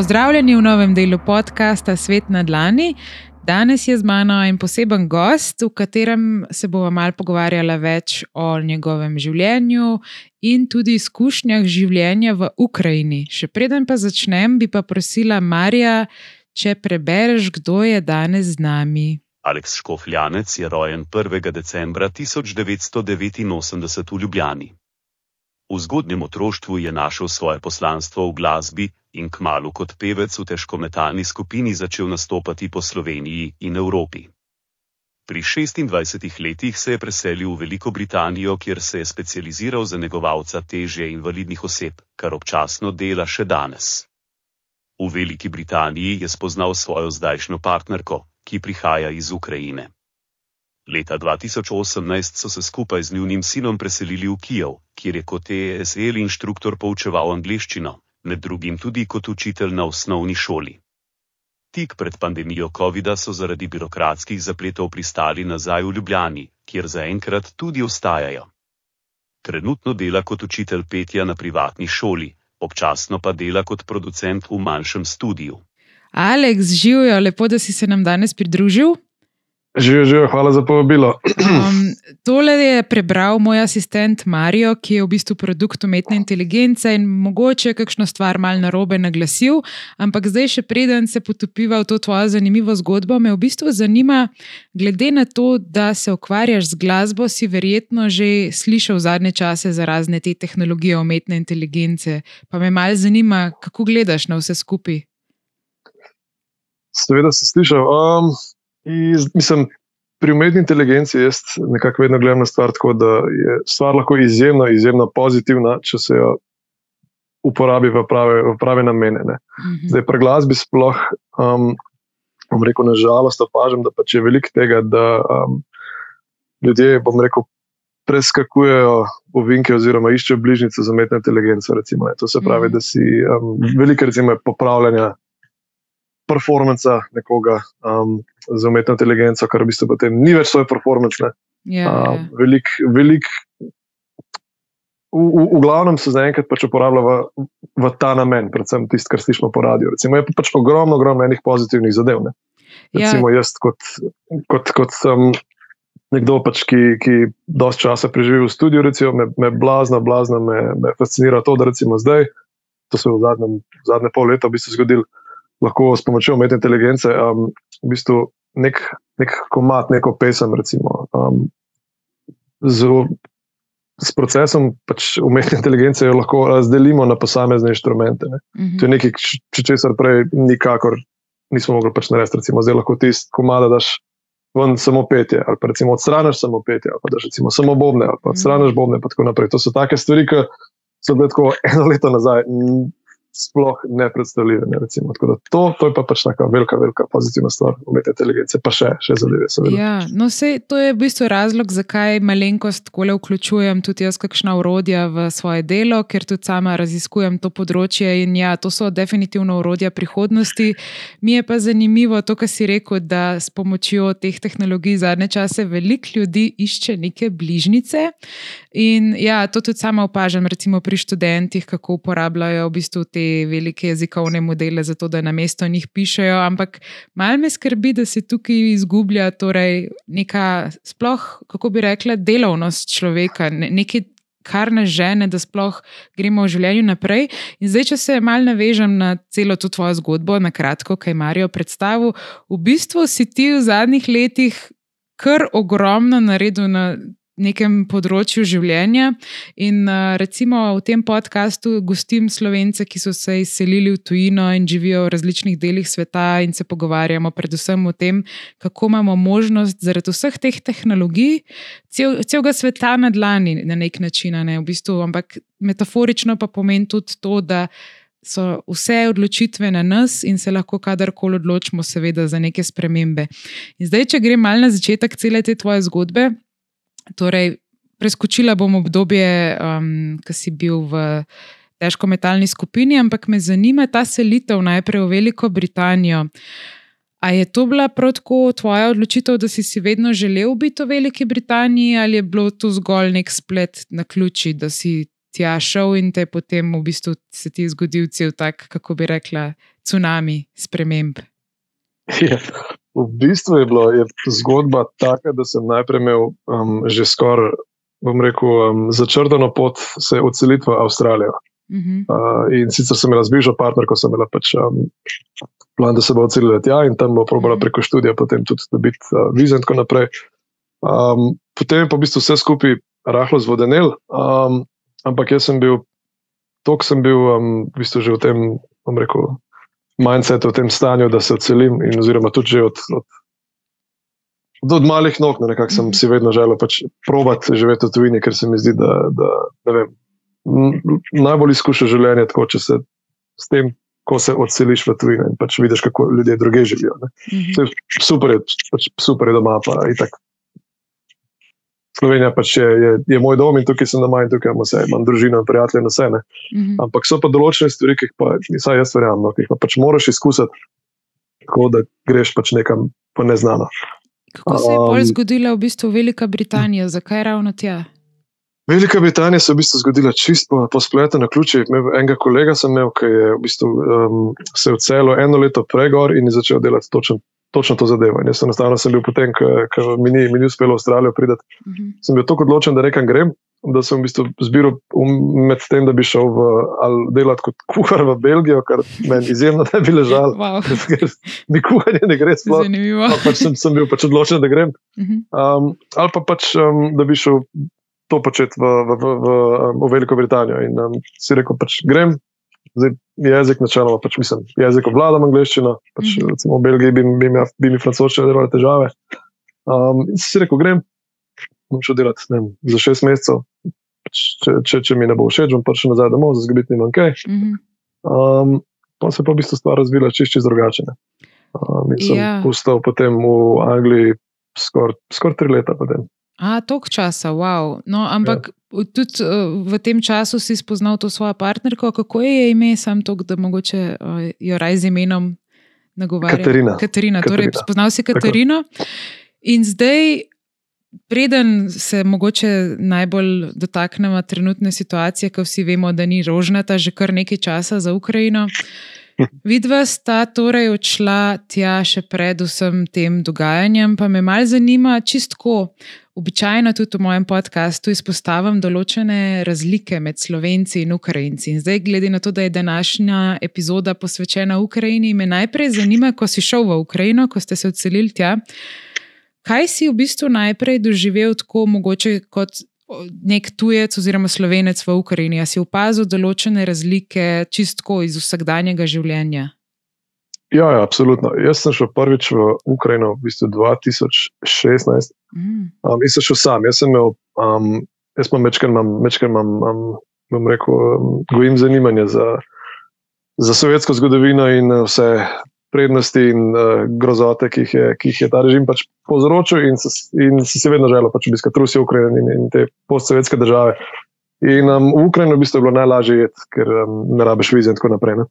Pozdravljeni v novem delu podcasta Svet na Dlani. Danes je z mano en poseben gost, v katerem se bomo malo pogovarjali več o njegovem življenju in tudi izkušnjah življenja v Ukrajini. Še preden pa začnem, bi pa prosila Marija, če prebereš, kdo je danes z nami. Aleks Škofljanec je rojen 1. decembra 1989 v Ljubljani. V zgodnjem otroštvu je našel svoje poslanstvo v glasbi in kmalu kot pevec v težkometalni skupini začel nastopati po Sloveniji in Evropi. Pri 26 letih se je preselil v Veliko Britanijo, kjer se je specializiral za negovalca težje invalidnih oseb, kar občasno dela še danes. V Veliki Britaniji je spoznal svojo zdajšnjo partnerko, ki prihaja iz Ukrajine. Leta 2018 so se skupaj z njunim sinom preselili v Kijev, kjer je kot ESL inštruktor poučeval angliščino, med drugim tudi kot učitelj na osnovni šoli. Tik pred pandemijo COVID-a so zaradi birokratskih zapletov pristali nazaj v Ljubljani, kjer zaenkrat tudi ostajajo. Trenutno dela kot učitelj petja na privatni šoli, občasno pa dela kot producent v manjšem studiu. Aleks, živijo, lepo, da si se nam danes pridružil. Živijo, živijo, hvala za povabilo. Um, tole je prebral moj asistent Marijo, ki je v bistvu produkt umetne inteligence in mogoče je kakšno stvar mal narobe naglasil, ampak zdaj, še preden se potopiva v to tvojo zanimivo zgodbo, me v bistvu zanima, glede na to, da se ukvarjaš z glasbo, si verjetno že slišal v zadnje čase za razne te tehnologije umetne inteligence. Pa me mal zanima, kako gledaš na vse skupaj. Seveda si slišal. Um... Iz, mislim, pri umetni inteligenci jaz nekako vedno gledam na stvar tako, da je stvar lahko izjemno, izjemno pozitivna, če se jo uporabi v prave, v prave namene. Mm -hmm. Zdaj, pri glasbi sploh, um, bom rekel, nažalost opažam, da pač je veliko tega, da um, ljudje, bom rekel, preskakujejo ovinke oziroma iščejo bližnjice za umetno inteligenco. Recimo, to se pravi, -hmm. da si um, veliko, recimo, popravljanja performanca nekoga um, z umetno inteligenco, kar v bistvu potem ni več svoj performance. Yeah, ja, uh, ja. velik, velik, v, v, v glavnem se zaenkrat pač uporablja v, v ta namen, predvsem tisto, kar slišimo po radiju. Recimo, je pa pač ogromno, ogromno enih pozitivnih zadev. Ne? Ja. Recimo, yeah. jaz kot, kot, kot sem. Nekdo, pač, ki, ki dosta časa preživi v studiu, recimo, me, me blazna, blazna, me, me fascinira to, da recimo zdaj, to se je v zadnjem, zadnje pol leta v bistvu zgodilo, lahko s pomočjo umetne inteligence um, v bistvu nek, nek komat, neko pesem, recimo, um, z, z procesom pač umetne inteligence jo lahko razdelimo na posamezne inštrumente. Ne. Mm -hmm. To je nekaj, če česar prej nikakor nismo mogli pač narediti. Recimo, zdaj lahko tisti komada daš. Ven samo petje, ali pa recimo odstraniš samo petje, ali pa daš recimo samo bobne, ali pa odstraniš bobne, in tako naprej. To so take stvari, ki so bile tako eno leto nazaj sploh ne predstavljive. Ne, to, to je pa pač neka velika, velika pozitivna stvar umetne inteligence, pa še, še zadeve. Ja, no, sej, to je v bistvu razlog, zakaj malenkost tako le vključujem tudi jaz kakšna urodja v svoje delo, ker tudi sama raziskujem to področje in ja, to so definitivno urodja prihodnosti. Mi je pa zanimivo to, kar si rekel, da s pomočjo teh tehnologij zadnje čase veliko ljudi išče neke bližnjice. In ja, to tudi sama opažam, recimo pri študentih, kako uporabljajo v bistvu te te velike jezikovne modele, zato da na mesto njih pišejo. Ampak malo me skrbi, da se tukaj izgublja torej neka, sploh, kako bi rekla, delovnost človeka, nekaj, kar nas žene, da sploh gremo v življenju naprej. In zdaj, če se malo navežem na celo to tvojo zgodbo, na kratko, kaj Marijo predstavil, v bistvu si ti v zadnjih letih. Kar ogromno naredil na nekem področju življenja. In uh, recimo v tem podkastu gostim slovence, ki so se izselili v tujino in živijo v različnih delih sveta, in se pogovarjamo predvsem o tem, kako imamo možnost zaradi vseh teh tehnologij, cel, celega sveta na dlani na nek način. Ne, v bistvu, ampak metaforično pa pomeni tudi to, da. So vse odločitve na nas, in se lahko kadarkoli odločimo, seveda, za neke spremembe. In zdaj, če grem malo na začetek cele te tvoje zgodbe, Torej, preskočila bom obdobje, um, ki si bil v težko metalni skupini, ampak me zanima ta selitev najprej v Veliko Britanijo. A je to bila prav tako tvoja odločitev, da si, si vedno želel biti v Veliki Britaniji, ali je bilo to zgolj nek splet na ključi, da si tja šel in te potem v bistvu se ti zgodil cel tak, kako bi rekla, tsunami sprememb? Ja, v bistvu je bila je zgodba taka, da sem najprej imel um, že skoraj, bom rekel, um, začrtano pot se odseliti v Avstralijo. Uh -huh. uh, in sicer sem imel zbližal partner, ko sem imel pač, um, plan, da se bo odselil tja in tam bo probala mhm. preko študija potem tudi dobiti uh, vize in tako naprej. Um, potem je pa v bistvu vse skupaj rahlo zvodenel, um, ampak jaz sem bil, tok sem bil um, v bistvu že v tem, bom rekel, mindsetu, v tem stanju, da se odselim in oziroma tudi že od. od Od malih nog, nekako sem mhm. si vedno želel pač probati živeti v tujini, ker se mi zdi, da, da vem, najbolj izkuša življenje tako, če se s tem, ko se odseliš v tujino in pač vidiš, kako ljudje druge živijo. -hmm. Super je, pač super je doma, pa in tako. Slovenija pač je, je, je moj dom in tukaj sem doma in tukaj imam vse, imam družino in prijatelje na vse. Mm -hmm. Ampak so pa določene stvari, ki jih pa, vsaj jaz verjamem, no, ki jih pa pač moraš izkusiti, tako da greš pač nekam po neznano. Kako se je um, zgodila v bistvu Velika Britanija, zakaj ravno tja? Velika Britanija se je v bistvu zgodila čisto po, po spletu na ključe. Enega kolega sem imel, ki je v bistvu, um, se odselil eno leto pregor in je začel delati točno, točno to zadevo. In jaz enostavno sem bil potem, ko mi ni, ni uspelo v Avstralijo priti, uh mhm. -huh. sem bil tako odločen, da rekam grem. Da sem v bistvu zbiral med tem, da bi šel v, delati kot kuhar v Belgijo, kar meni izjemno ne bi ležalo. Wow. Mi kuhanje ne gre sploh. Zanimivo. Pač sem, sem bil pač odločen, da grem. Uh -huh. um, ali pa pač, um, da bi šel to početi v, v, v, v, v Veliko Britanijo. In um, si rekel, pač grem, zdaj jezik načeloma, pač mislim, jezik obvladam angliščino, pač, mm recimo v Belgiji bi, bi, bi, bi mi francoščina delala težave. Um, si rekel, grem, bom šel delati vem, za šest mesecev. Pač, če, če, če mi ne bo všeč, bom prišel nazaj domov, za zgubiti nimam kaj. Mm -hmm. um, pa se pa v bistvu stvar razvila čišči drugače. Um, in sem yeah. Ja. postal potem v Angliji skoraj skor tri leta. Potem. A, toliko časa, wow. No, ampak ja. tudi uh, v tem času si spoznal to svojo partnerko. Kako je ime, sam to, da mogoče uh, jo raj z imenom nagovarjam? Katarina. Katarina. Torej, spoznal si Katarino. Tako. In zdaj, preden se mogoče najbolj dotaknemo trenutne situacije, ko vsi vemo, da ni rožnata že kar nekaj časa za Ukrajino. Vidva sta torej odšla tja še pred vsem tem dogajanjem, pa me malo zanima, čistko. Običajno tudi v mojem podkastu izpostavim določene razlike med Slovenci in Ukrajinci. In zdaj, glede na to, da je današnja epizoda posvečena Ukrajini, me najprej zanima, ko si šel v Ukrajino, ko ste se odselili tja, kaj si v bistvu najprej doživel tako mogoče kot nek tujec oziroma slovenec v Ukrajini? A si opazil določene razlike čistko iz vsakdanjega življenja? Ja, ja, absolutno. Jaz sem šel prvič v Ukrajino v bistvu 2016. Mm. Um, jaz sem šel sam, jaz sem imel, um, jaz pa večkrat imam, večkrat imam, um, bom rekel, um, gojim zanimanje za, za sovjetsko zgodovino in uh, vse prednosti in uh, grozote, ki jih, je, ki jih je ta režim pač povzročil, in, in si se vedno želel pač obiskati Rusijo, Ukrajino in, in te postsovjetske države. In um, v Ukrajino v bistvu je bilo najlažje, jet, ker um, ne rabiš vize in tako naprej. Ne?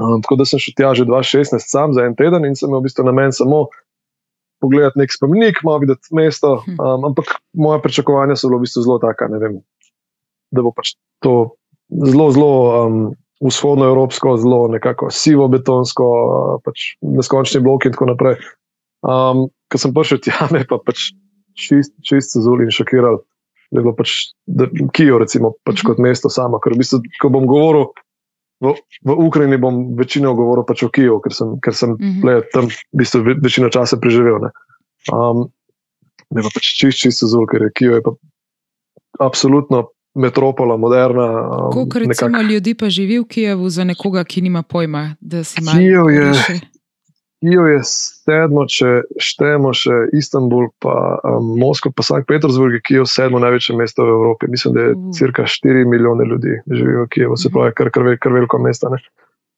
Um, tako da sem šel tja že 2016, sam za en teden in sem imel v bistvu namen samo pogledati nek spomenik, malo videti mesto. Um, ampak moje pričakovanja so bila v bistvu zelo taka, vem, da bo pač to zelo, zelo um, vzhodnoevropsko, zelo nekako sivo betonsko, uh, pač neskončni bloki in tako naprej. Um, Ko sem prišel tja, me pa pač čist, čist zazul in šokiral. Da je bilo pač, da Kijo, recimo, pač kot mesto samo. Ker v bistvu, ko bom govoril v, v Ukrajini bom večino govoril pač o Kijevu, ker sem, ker sem mm -hmm. tam v bistvu večino časa preživel. Ne, um, ne pa pač čist, čisto zelo, ker je Kijev je pa absolutno metropola, moderna. Um, Koliko recimo nekak... ljudi pa živi v Kijevu za nekoga, ki nima pojma, da se ima? Kijev je. Poriše? Kijev je sedmo, če štejemo še Istanbul, pa um, Moskva, pa Sankt Petersburg, ki je sedmo največje mesto v Evropi. Mislim, da je uh. cirka 4 milijone ljudi živi v Kijevu, se pravi, kar, kar, kar veliko mesto.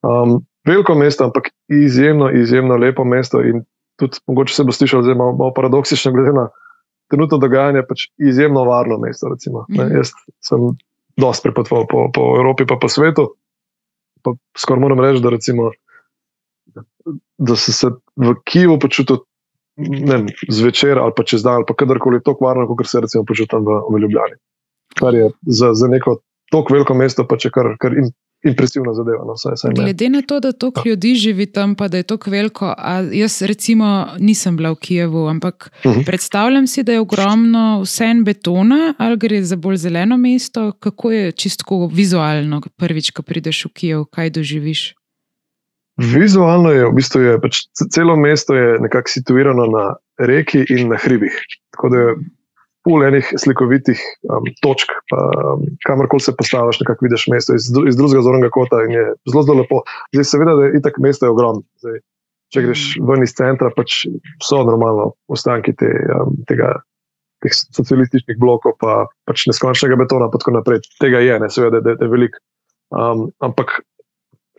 Um, veliko mesto, ampak izjemno, izjemno lepo mesto. In tudi, mogoče se bo slišal, da je malo, malo paradoksično, glede na trenutno dogajanje, pač izjemno varno mesto. Recimo, uh. Jaz sem dosti prepotoval po, po Evropi, pa po svetu. Pa skoraj moram reči, da recimo da se, se v Kijevu počutim zvečer ali pa čez dan, ali pa kadarkoli tako varno, kot se recimo počutim v, v Ljubljani. Kar je za, za neko tako veliko mesto, pa če kar, kar in impresivna zadeva. No, vsaj, vsaj Glede na to, da toliko ljudi živi tam, pa da je to veliko. Jaz, recimo, nisem bila v Kijevu, ampak uh Mhm. -huh. predstavljam si, da je ogromno vsem betona, ali gre za bolj zeleno mesto. Kako je čisto vizualno, prvič, ko prideš v Kijev, kaj doživiš? Vizualno je v bistvu je, pač ce- celo mesto je nekako situirano na reki in na hribih. Tako da je pol enih slikovitih um, točk, pa, um, kamorkoli se postaviš, nekako vidiš mesto iz, iz drugega zornega kota in je zelo, zelo lepo. Zdaj, seveda, da je itak mesto je ogromno. Zdaj, če greš ven iz centra, pač so normalno ostanki te, um, tega. Teh socialističnih blokov, pa pač neskončnega betona, pa tako naprej. Tega je, ne, seveda, da, da je veliko. Um, ampak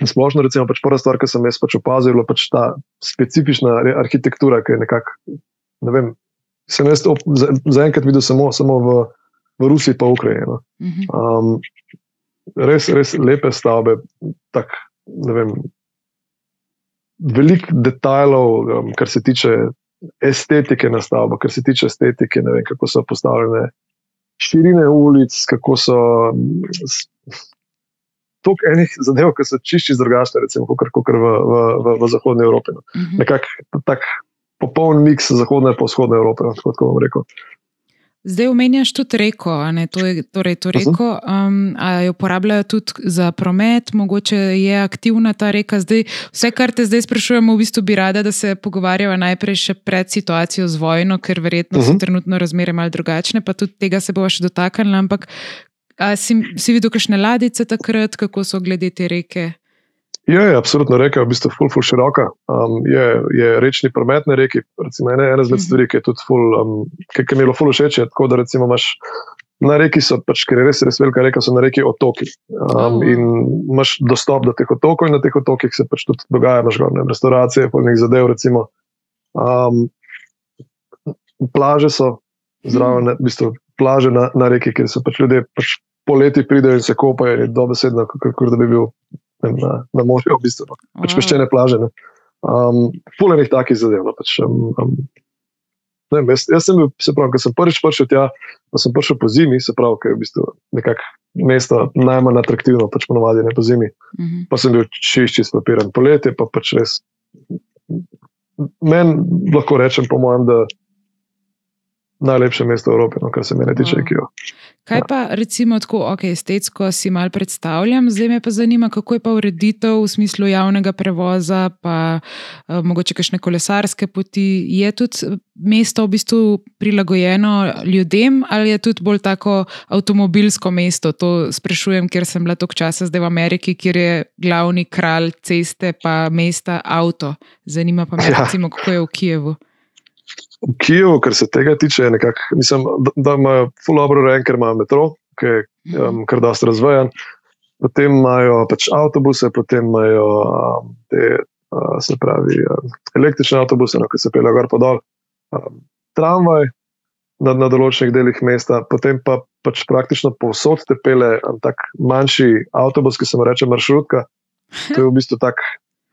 splošno, recimo, pač prva stvar, ki sem jaz pač opazil, je bila pač ta specifična arhitektura, ki je nekako, ne vem, sem jaz op- za- zaenkrat videl samo, samo v, v Rusiji, pa v Ukrajini. no. -huh. Um, res, res lepe stavbe, tak, ne vem, veliko detajlov, um, kar se tiče estetike na stavbo, kar se tiče estetike, vem, kako so postavljene širine ulic, kako so. Toliko enih zadev, ki so čišči drugačne, recimo, kot v, v, v, v Zahodni Evropi. No. Uh -huh. Nekako tak popoln miks Zahodne in vzhodne Evrope, no, tako, tako bom rekel. Zdaj omenjaš tudi reko, a ne, to, je, torej to reko. Um, a jo uporabljajo tudi za promet, mogoče je aktivna ta reka. Zdaj, vse, kar te zdaj sprašujemo, v bistvu bi rada, da se pogovarjava najprej še pred situacijo z vojno, ker verjetno uh -huh. so Mhm. trenutno razmere malo drugačne, pa tudi tega se bova še dotaknili. Ampak a si, si videl kakšne ladice takrat, kako so glede te reke? Je, je absolutno reka, v bistvu ful, ful široka. Um, je, je rečni promet na reki, recimo ena, ena izmed Mhm. stvari, ki je tudi ful, um, ki, ki mi je bilo ful všeč, je tako, da recimo imaš na reki so, pač, ker je res, res velika reka, so na reki otoki. Um, Oh, in imaš dostop do teh otokov in na teh otokih se pač tudi dogaja, imaš gor, ne vem, restauracije, polnih zadev, recimo. Um, plaže so zraven, ne, v bistvu plaže na, na reki, kjer so pač ljudje pač poleti pridejo in se kopajo, in dobesedno, kot da bi bil ne, na, na morju, v bistvu. no. pač Wow. peščene plaže. Ne. Um, Pulenih takih zadev. No, pač, um, um, ne, vem, jaz, jaz sem bil, se pravi, ko sem prvič prišel tja, pa sem prišel po zimi, se pravi, ker je v bistvu nekako mesto najmanj atraktivno, pač ponovadi ne po zimi. Uh -huh. Pa sem bil čišči s papirom, poletje pa pač res. Meni lahko rečem, po mojem, da najlepše mesto v Evropi, no, kar se mene tiče, Wow. jo. Kaj pa recimo tako, ok, estetsko si mal predstavljam, zdaj me pa zanima, kako je pa ureditev v smislu javnega prevoza, pa uh, mogoče kakšne kolesarske poti. Je tudi mesto v bistvu prilagojeno ljudem ali je tudi bolj tako avtomobilsko mesto? To sprašujem, ker sem bila toliko časa zdaj v Ameriki, kjer je glavni kralj ceste pa mesta avto. Zanima pa me, Ja. recimo, kako je v Kijevu. V Kijevu, kar se tega tiče, nekako, mislim, da, da imajo full dobro urejen, ker imajo metro, ki je um, kar dosta razvejan. Potem imajo pač avtobuse, potem imajo um, te, uh, se pravi, um, električne avtobuse, no, ki se peljejo gor pa dol, um, tramvaj na, na določenih delih mesta, potem pa pač praktično povsod te pele um, tak manjši avtobus, ki se mu reče maršrutka. To je v bistvu tak,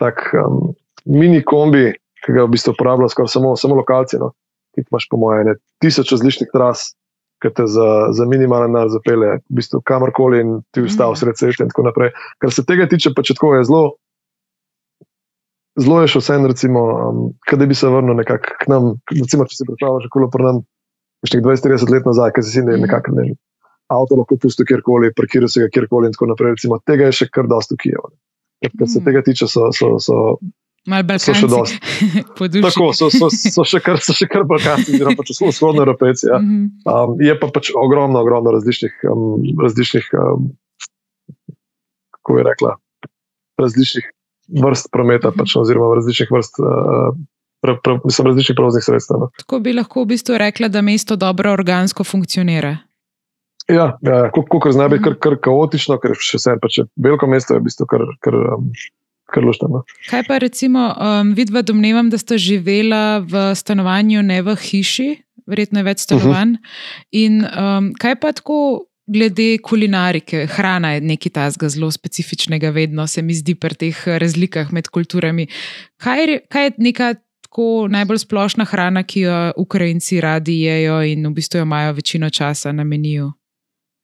tak um, mini kombi, ki ga v bistvu uporabljajo skoraj samo, samo lokalci. No. Ti imaš, po mojem, ne, tisoč različnih tras, ki te za, za minimalen denar zapelje, v bistvu kamorkoli in ti Mhm. sred ceste in tako naprej. Kar se tega tiče, pa če tako je zelo. Zelo je še vse, recimo, um, da bi se vrnil nekako k nam. Recimo, če si predstavljaš, kako je bilo nam 20-30 let nazaj, ki si Mhm. nekako ne, avto lahko pusti kjerkoli, parkira se ga kjerkoli in tako naprej. Recimo, tega je še kar dosta v Kijevu. ne. Kar se Mhm. tega tiče, so, so, so Mal So še. Tako, so, so, so še kar, so še kar balkanci, oziroma pač vzhodno evropejci. Ja. Mhm. Um, je pa pač ogromno, ogromno različnih, um, različnih um, kako bi rekla, različnih vrst prometa, pač, oziroma različnih vrst, uh, pre, pre, mislim, različnih prevoznih sredstev. No. Tako bi lahko v bistvu rekla, da mesto dobro organsko funkcionira. Ja, ja kot zna biti kar, kar kaotično, ker še vse pač je veliko mesto, je v bistvu kar, kar, um, kar luštno. No. Kaj pa recimo, um, vidva domnevam, da sta živela v stanovanju, ne v hiši, verjetno je več stanovanj. Uh -huh. In um, kaj pa tako glede kulinarike, hrana je nekaj tazga zelo specifičnega, vedno se mi zdi pri teh razlikah med kulturami. Kaj, kaj je neka tako najbolj splošna hrana, ki jo Ukrajinci radi jejo in v bistvu jo imajo večino časa na meniju?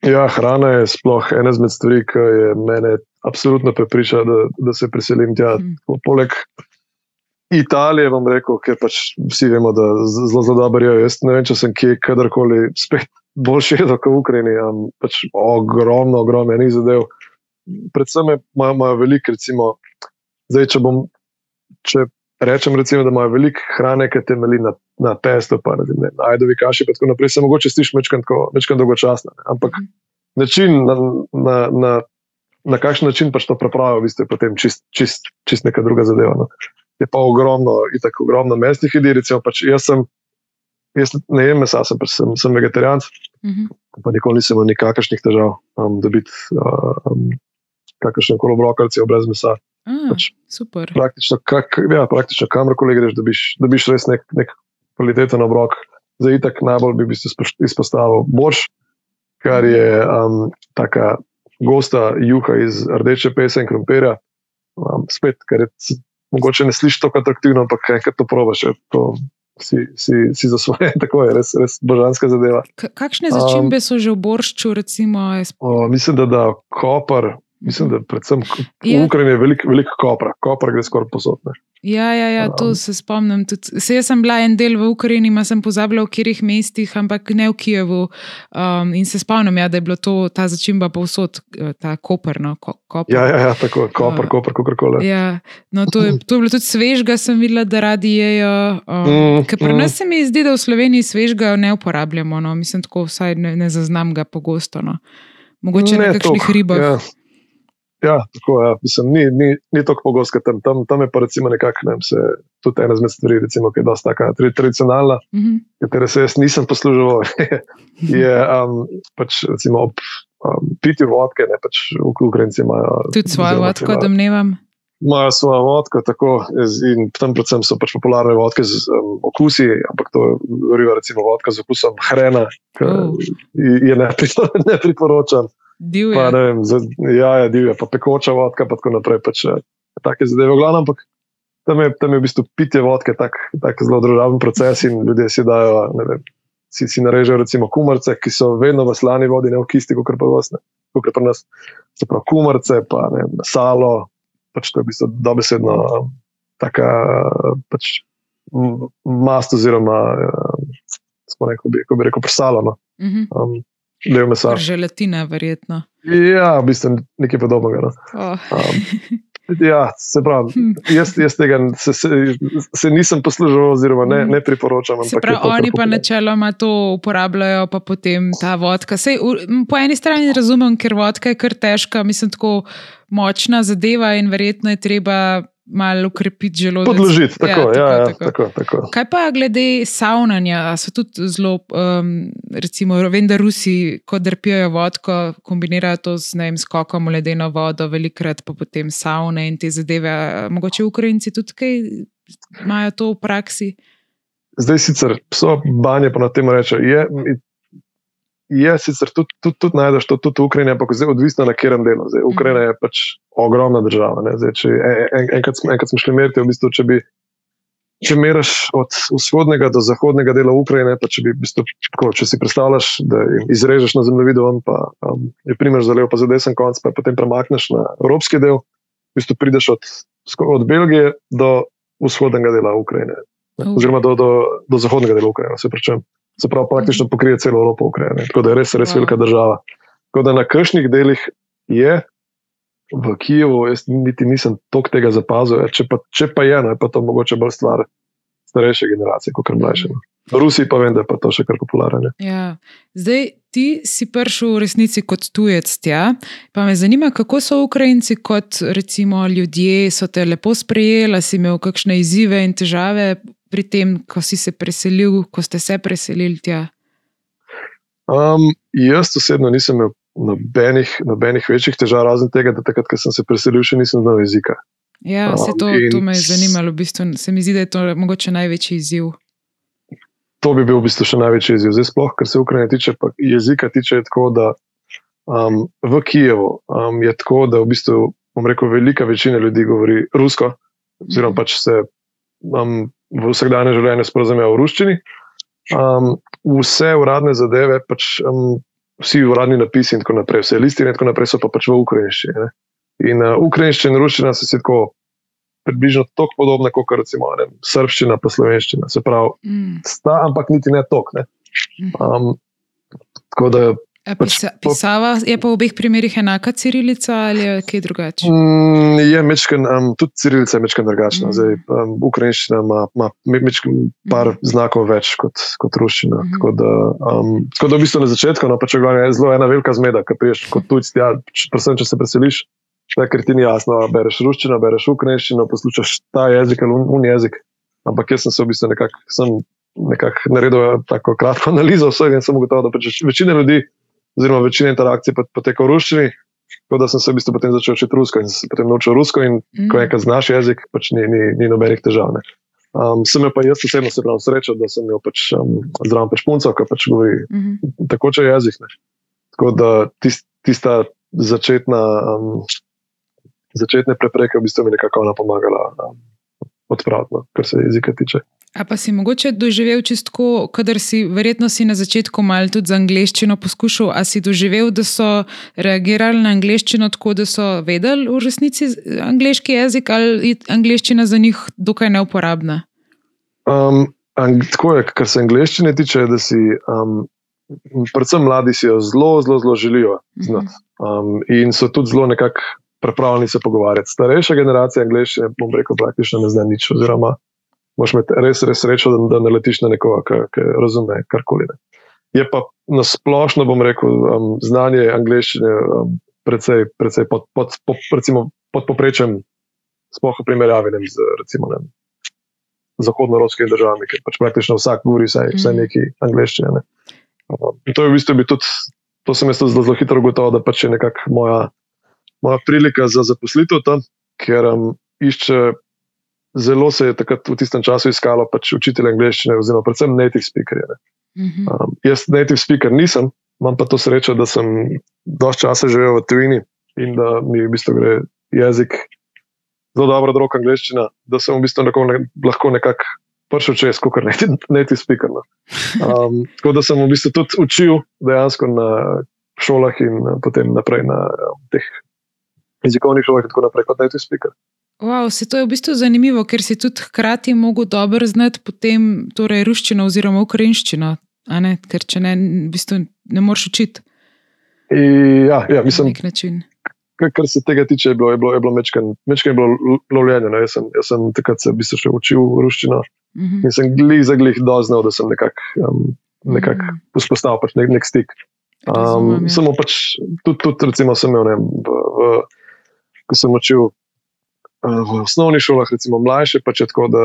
Ja, hrana je sploh ena izmed stvari, ki je mene absolutno prepriča, da, da se preselim tja. Mhm. Poleg Italije, vam rekel, ker pač vsi vemo, da zelo zelo dobro je. Jaz ne vem, če sem kje kadarkoli spet boljši jedel kot v Ukrajini. Um, pač ogromno, ogromno enih zadev. Predvsem imajo imajo veliko, recimo, zdaj, če bom. Če rečem, recimo, da imajo veliko hrane, ki temelji na, na testu, pa ne, vem, ajdovi kaši, in tako naprej, se mogoče sliši večkrat dolgočasno. ne. Ampak Mhm. način, na, na, na, na kakšen način pač to prepravijo, v bistvu je potem čist, čist, čist neka druga zadeva. No. Je pa ogromno, itak ogromno mestnih jedi, recimo pač jaz sem. Jaz ne jem mesa, sem, pač sem, sem vegetarijanc, Mhm. pa nikoli nisem imel nikakršnih težav um, dobiti uh, um, kakršen koli obrok, recimo brez mesa. A, Pač- super. Praktično, kak, ja, praktično kamorkoli greš, dobiš, dobiš res nek, nek kvaliteten obrok. Za itak najbolj bi bistvu izpoš- izpostavil borš, kar je um, taka gosta juha iz rdeče pese in krompirja. Um, spet, ker je mogoče ne slišiš tako atraktivno, ampak enkrat to probaš, je to si, si, si za svoje, tako je res, res božanska zadeva. K kakšne Um, začimbe so že v boršču, recimo? O, mislim, da da kopar, mislim, da predvsem Ja. v Ukrajini je veliko velik kopra, kopra gre skoraj posod. ne. Ja, ja, ja, to Um. se spomnim. Tudi, se jaz sem bila en del v Ukrajini, ma sem pozabila, v katerih mestih, ampak ne v Kijevu. Um, in se spomnim, ja, da je bilo to, ta začimba povsod, eh, ta koperno. Ko, koper. Ja, ja, ja tako, kopr, Uh, kopr, kakorkoli. Ja, no, to, je, to je bilo tudi svežga, sem videla, da radi jejo. Um, Mm, ker pri mm. nas se mi zdi, da v Sloveniji svežga ne uporabljamo. No. Mislim, tako vsaj ne, ne zaznam ga pogosto. No. Mogoče na kakšnih toliko, ribah. Ja. Ja, tako je. Mislim, ni, ni, ni tako pogosto, tam, tam, tam je pa recimo nekako, ne vem, se, tudi ena izmed stvari, recimo, ki je dosta taka tri- tradicionalna, Mhm. katere se jaz nisem posluževal, je um, pač recimo ob um, pitju vodke, ne pač v Ukrajinci imajo. Tudi svojo vodko, imajo- domnevam. Imajo svojo vodko, tako in tam predvsem so pač popularne vodke z um, okusi, ampak to goriva recimo vodka z okusom hrena, ki Oh. je ne, ne priporočam. Divje. Pa, vem, za, ja, ja, divja, pa pekoča vodka, pa tako naprej. Pač, eh, take zadeve, v glavnem, ampak tam je, tam je v bistvu pitje vodke tak, tak zelo družaben proces in ljudje si dajo, ne vem, si, si narežejo recimo kumarce, ki so vedno v slani vodi, ne v kisti, kot pa vas, ne, kot pri nas. Se pravi, kumarce, pa ne salo, pač to je v bistvu dobesedno um, taka pač, mast oziroma, uh, smo rekel, bi, bi rekel, prsalo. No. Mhm. Um, Del mesa. Želatina, verjetno. Ja, v bistvu nekaj podobnega. No. Oh. Um, ja, se pravi, jaz, jaz tega se, se, se nisem poslužil, oziroma ne, ne priporočam. Se pravi, to oni pa načeloma to uporabljajo, pa potem ta vodka. Sej, po eni strani razumem, ker vodka je kar težka, mislim, tako močna zadeva in verjetno je treba malo ukrepiti želodec. Podložiti, tako, ja, ja, tako. tako, tako. Kaj pa glede savnanja? So tudi zelo, um, recimo, vem, da Rusi, ko drpijo vodko, kombinirajo to z ne vem, skokom v ledeno vodo, velikrat pa potem savne in te zadeve. Mogoče Ukrajinci tudi kaj imajo to v praksi? Zdaj sicer so banje, pa na tem reče. Je, je sicer tudi, tudi, tudi najdeš to tudi v Ukrajini, ampak zdaj odvisno na katerem delu. Zdaj, Ukrajina je pač ogromna država. ne. Zdaj, če, en, en, enkrat, enkrat smo šli meriti, v bistvu, če bi. Če meriš od vzhodnega do zahodnega dela Ukrajine, pa če, bi, v bistvu, tako, če si predstavljaš, da izrežeš na zemljevidu, pa um, je primer za levo, pa za desen konc, pa potem premakneš na evropski del, v bistvu prideš od, od Belgije do vzhodnega dela Ukrajine Oh. oziroma do, do, do zahodnega dela Ukrajine. Se, pravi, se pravi, praktično pokrije celo Evropo Ukrajine. Tako da je res, res Wow. velika država. Tako da na kršnih delih je v Kijevu, jaz niti nisem toliko tega zapazil. ja, Če pa, če pa je, no, je pa to mogoče bolj stvar starejše generacije, kot mlajše. no. V Rusiji pa vem, da je pa to še kar popularno. ne. Ja. Zdaj, ti si prišel v resnici kot tujec tja. Pa me zanima, kako so Ukrajinci kot recimo ljudje, so te lepo sprejeli, si imel kakšne izzive in težave pri tem, ko si se preselil, ko ste se preselili tja. Um, jaz osebno nisem imel nobenih, nobenih večjih težav, razen tega, da takrat, ko sem se preselil, še nisem znal jezika. Ja, se to, Um, to me je zanimalo. V bistvu se mi zdi, da je to mogoče največji izziv. to bi bil v bistvu še največji izziv. Zdaj, sploh, kar se Ukrajine tiče, pa jezika tiče, je tako, da um, v Kijevu um, je tako, da v bistvu, bom rekel, velika večina ljudi govori rusko, oziroma pač se um, v vsakdanje življenje sporozumejo v ruščini. Um, vse uradne zadeve, pač, um, vsi uradni napisi in tako naprej, vse listine in tako naprej so pa pač v ukrajinščini. ne. In uh, ukrajinščina in ruščina so si tako približno tako podobne kot recimo ne, srščina pa slovenščina. Se pravi, Mm. sta, ampak niti ne tok. Ne. Um, tako da A pisa, pisava je pa v obeh primerih enaka cirilica ali je kaj drugače? mm, je mečken, um, tudi cirilica je mečken drugačna. Mm. Zdaj, um, ukrajinščina ima, ima me- mečken par mm. znakov več kot, kot ruščina. Mm. Tako, da, um, tako da v bistvu na začetku, no, pa če gledaj, je zelo ena velika zmeda, ki priješ kot tujci, ja, predvsem če se preseliš. Da, ker ti ni jasno, bereš ruščino, bereš ukrajinščino, poslušaš ta jezik ali un, un jezik. Ampak jaz sem se v bistvu nekako nekak naredil tako kratko analizo vsega in sem ugotovil, da pač večina ljudi, oziroma večina interakcij pot- poteka v ruščini. Tako da sem se v bistvu potem začel učiti rusko in sem se potem naučil rusko. In ko Mm. enkrat znaš jezik, pač ni, ni, ni nobenih težav. Ne. Um, sem jo pa jaz osebno se pravi srečo, da sem jo pač um, zraven pač punco, ki pač govori Mhm. tako če jezik. Ne. Tako da tis, tista začetna, um, začetne prepreke v bistvu mi nekako ona pomagala um, odpraviti, no, kar se jezika tiče. A pa si mogoče doživel čistko, kadar si verjetno si na začetku malo tudi za angliščino poskušal, a si doživel, da so reagirali na angliščino tako, da so vedeli v resnici angleški jezik ali je angliščina za njih dokaj neuporabna? Um, tako je, kar se angleščine tiče, da si, um, predvsem mladi si jo zelo, zelo, zelo želijo znati. Um, in so tudi zelo nekako pripravljeni se pogovarjati. Starejša generacija angleščine, bom rekel, praktično ne zna nič. Oziroma, moš imeti res, res srečo, da, da naletiš na nekoga, ki, razume karkoli. Ne. Je pa na splošno, bom rekel, um, znanje angleščine um, precej, precej pod, pod, pod, recimo, pod poprečjem, sploh v primerjavi ne, z recimo, ne, zahodnoevropskimi državami, ker pač praktično vsak govori vsaj, vsaj Mhm. nekaj angleščine. Ne. Um, to je v bistvu bi tudi, to sem jaz zelo, zelo hitro ugotovil, da pač je nekako moja, moja prilika za zaposlitev tam, ker um, išče. Zelo se je takrat v tistem času iskalo pač učitelje angleščine, oziroma predvsem native speakerje. ne. Mhm. Um, jaz native speaker nisem, imam pa to srečo, da sem dosti časa živel v tujini in da mi v bistvu gre jezik zelo dobro, drog angliščina, da sem v bistvu neko, ne, lahko nekako prišel čez, kot native, native speaker. No. Um, tako da sem v bistvu tudi učil dejansko na šolah in uh, potem naprej na um, teh jezikovnih šolah in tako naprej kot native speaker. Wow, se to je v bistvu zanimivo, ker si tudi hkrati mogel dobro znati potem torej ruščino oziroma ukrajinščino, ker če ne, v bistvu ne moreš učiti In, ja, ja, na mislim, nek način. kar, se tega tiče, je bilo, je bilo, je bilo mečken, mečken je bilo lo- lovljenje. No. Jaz, sem, jaz sem takrat se v bistvu še učil ruščino Mhm. in sem glih za glih doznal, da sem nekako um, nekak Mhm. vzpostavil pač nek, nek stik. Razumem, Um, ja. samo pač, tudi, tudi recimo, sem imel, ne, v, v, ko sem učil uh, v osnovnih šolah, recimo mlajše, pač je tako, da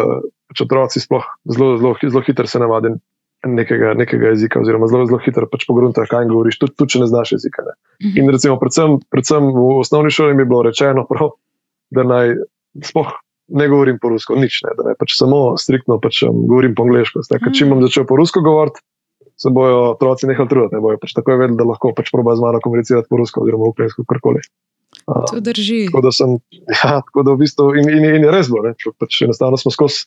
pač otroci sploh zelo, zelo, zelo hitro se navadijo nekega, nekega jezika, oziroma zelo, zelo hitro pač pogruntajo, kaj jim govoriš, tudi, tudi če ne znaš jezika. Ne. Mhm. In recimo, predvsem, predvsem v osnovni šoli mi je bilo rečeno, prav, da naj sploh ne govorim po rusko, nič ne, da naj pač samo striktno pač, um, govorim po angliško. Zdaj, ker Čim bom začel po rusko govoriti, se bojo otroci nehali truditi, ne bojo pač takoj vedeli, da lahko pač proba z mano komunicirati po rusko oziroma ukrajinsko, karkoli. To drži. tako da sem, ja, tako da v bistvu in, in, in je res bilo, pač enostavno smo skozi.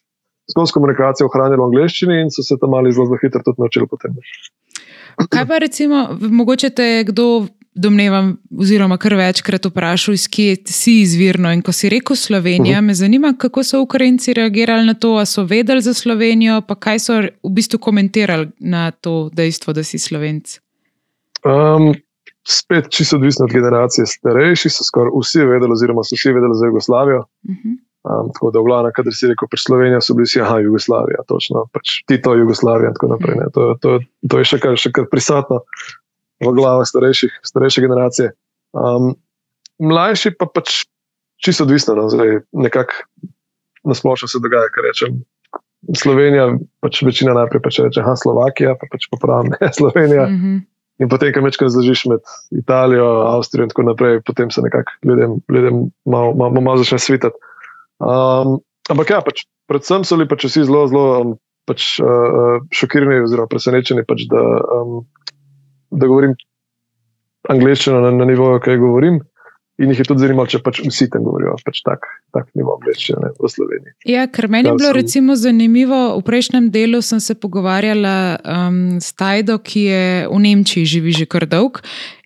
Skozi komunikacijo ohranili v angleščini in so se tam mali zelo, zelo hitro tudi naučili potem. Kaj pa recimo, mogoče te je kdo, domnevam, oziroma kar večkrat vprašal, iz kje si izvirno. In ko si rekel Slovenija, uh -huh. me zanima, kako so Ukrajinci reagirali na to, a so vedeli za Slovenijo, pa kaj so v bistvu komentirali na to dejstvo, da si slovenc. Um, spet čisto odvisno od generacije. Starejši so skoraj vsi vedeli, oziroma so vsi vedeli za Jugoslavijo. Uh -huh. Um, tako da, v glavnem, kader si rekel, pri Sloveniji so bili vsi, aha, Jugoslavija, točno, pač Tito, Jugoslavija in tako naprej. Ne. To, to, to je še kar, še kar prisotno v glavah starejših, starejše generacije. Um, mlajši pa pač čisto odvisno, no, zdaj nekako nasplošno se dogaja, kar rečem. Slovenija, pač večina najprej pač reče, aha, Slovakija, pa pač popravim, ne, Slovenija. Uh -huh. In potem, ko večkrat zložiš med Italijo, Avstrijo in tako naprej, potem se nekako ljudem, ljudem malo, malo, malo začne svitati. Um, ampak ja, pač, predvsem so bili pač vsi zelo, zelo um, pač, uh, šokirani oziroma presenečeni, pač, da, um, da govorim angliščino na, na nivoju, kaj govorim. In jih je tudi zanimalo, če pač vsi tam govorijo, pač tak, tak nivo angliščine v Sloveniji. Ja, ker meni je Kar bilo sem- recimo zanimivo, v prejšnjem delu sem se pogovarjala um, s Tajdo, ki je v Nemčiji živi že kar dolg.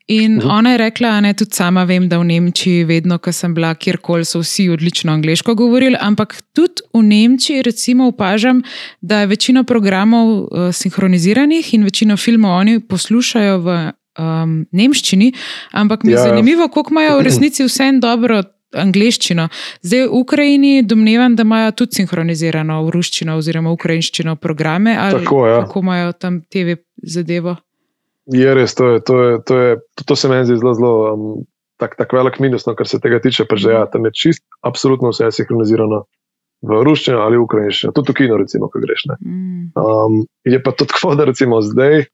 In uh -huh. ona je rekla, da tudi sama vem, da v Nemčiji, vedno, ko sem bila kjerkoli, so vsi odlično angliško govorili, ampak tudi v Nemčiji, recimo, opažam, da je večina programov uh, sinhroniziranih in večino filmov oni poslušajo v um, nemščini, ampak mi je ja. zanimivo, koliko imajo v resnici vse en dobro. Angliščino. Zdaj v Ukrajini domnevam, da imajo tudi sinhronizirano v ruščino oziroma ukrajinščino programe. Tako, ja. Kako imajo tam TV zadevo? Je res, to, je, to, je, to, je, to se meni zdi zelo, zelo um, tak, tak velik minus, no, kar se tega tiče. Pač, ja, tam je čist, absolutno vse sinhronizirano v ruščini ali v ukrajinščini, tudi v kino, recimo, ko greš. Mm. Um, je pa to tako, da recimo zdaj,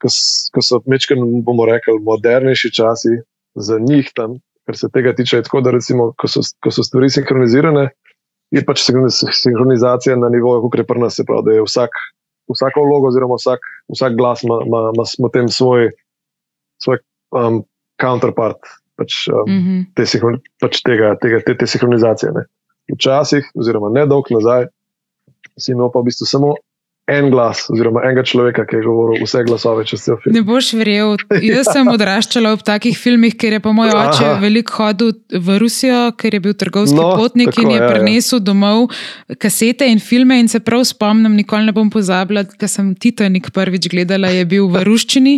ko so mečke, bomo rekli, modernejši časi za njih tam, kar se tega tiče, je tako, da recimo, ko, so, ko so stvari sinhronizirane, je pač sinhronizacija na nivoju, kot je pri nas, se pravi, da je vsak vsako vlogo, oziroma vsak, vsak glas ima, ima, ima, ima tem svoj, svoj um, counterpart pač, um, mm -hmm. te, pač tega, tega, te, te sinhronizacije. Ne. Včasih, oziroma ne dolgo nazaj, si imel pa v bistvu samo en glas, oziroma enega človeka, ki je govoril vse glasove čez cel film. Ne boš verjel. Jaz sem odraščala v takih filmih, ker je pa moj oče Aha. veliko hodil v Rusijo, ker je bil trgovski no, potnik tako, in je ja, ja. prinesel ja. domov kasete in filme. In se prav spomnim, nikoli ne bom pozabila, ker sem Titanik prvič gledala, je bil v ruščini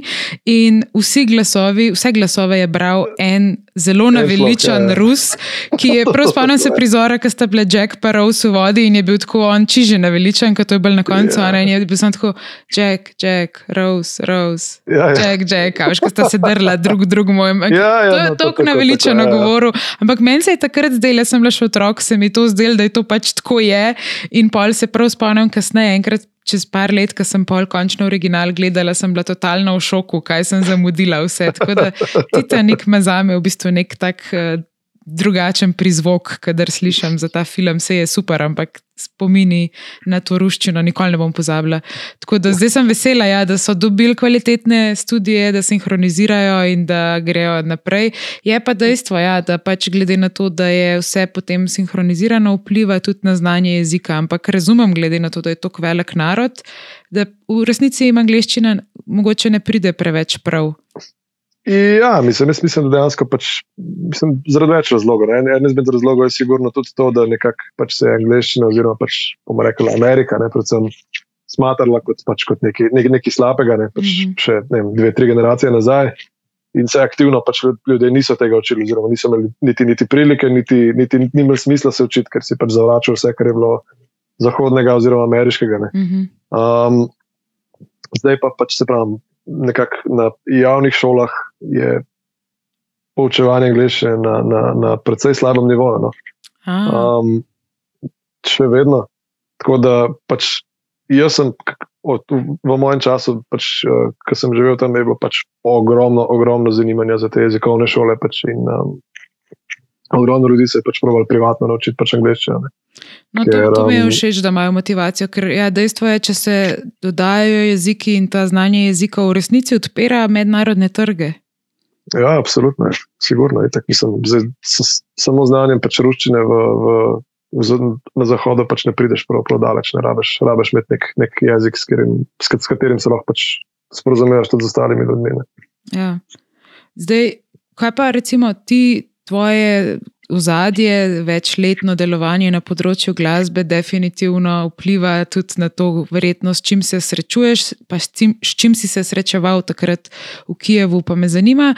in vsi glasovi, vse glasove je bral en zelo naveličen ja, ja. Rus, ki je prav spomnil se prizora, ki sta bile Jack pa Rose v vodi in je bil tako on čiže naveličen, kot je bil na koncu. Ja in je bil samo tako, Jack, Jack, Rose, Rose, ja, ja. Jack, Jack, a veš, ko sta se drla drug drugemu. Ja, ja, to je no, tako naveličeno ja, ja. govoril. Ampak meni se je takrat zdelo, jaz sem bila še otrok, se mi to zdelo, da je to pač tako je. In pol se prav spomnim kasneje, enkrat. Čez par let, ko sem pol končno original gledala, sem bila totalno v šoku, kaj sem zamudila. Vse. Tako da Titanik me zame v bistvu nek tak uh, drugačen prizvok, kadar slišim za ta film, vse je super, ampak spomini na to ruščino, nikoli ne bom pozabila. Tako da zdaj sem vesela, ja, da so dobili kvalitetne študije, da sinhronizirajo in da grejo naprej. Je pa dejstvo, ja, da pač glede na to, da je vse potem sinhronizirano, vpliva tudi na znanje jezika. Ampak razumem, glede na to, da je to velik narod, da v resnici jim angliščina mogoče ne pride preveč prav. Ja, mislim, mislim, da dejansko pač, mislim, zaradi več razlogov. En, en izmed razlogov je sigurno tudi to, da nekako pač se je angliščina, oziroma pač, bomo rekli Amerika, ne, predvsem smatrala kot, pač, kot nekaj, nekaj, nekaj slabega, ne, pač mm -hmm. še ne vem, dve, tri generacije nazaj. In se aktivno pač ljudje niso tega učili, oziroma niso imeli niti, niti prilike, niti, niti ni imel smisla se učiti, ker si pač zavračal vse, kar je bilo zahodnega oziroma ameriškega. Mm -hmm. um, zdaj pa pač se pravi nekako na javnih šolah je poučevanje angliščine na, na, na precej slabem nivoju. No. Um, še vedno. Tako da pač jaz sem. Od, v mojem času, pač, uh, ko sem živel tam, je bilo pač ogromno, ogromno zanimanja za te jezikovne šole. Pač in, um, ogromno ljudi se je pač pravilo privatno naučiti pač angliščino. No, to, to mi je um, všeč, da imajo motivacijo, ker ja, dejstvo je, če se dodajajo jeziki in ta znanje jezika v resnici odpira mednarodne trge. Ja, absolutno, sigurno. Tak, mislim, zdaj, s, samo znanjem pač ruščine v, v, v, na zahodu pač ne prideš prav, prav daleč, ne rabiš, rabiš imeti nek, nek jezik, s katerim, s katerim se lahko pač sporozumeš tudi z ostalimi ljudmi. Ja. Zdaj, kaj pa recimo ti? Tvoje ozadje, večletno delovanje na področju glasbe, definitivno vpliva tudi na to, verjetno, s čim se srečuješ, pa s čim, s čim si se srečeval takrat v Kijevu. Pa me zanima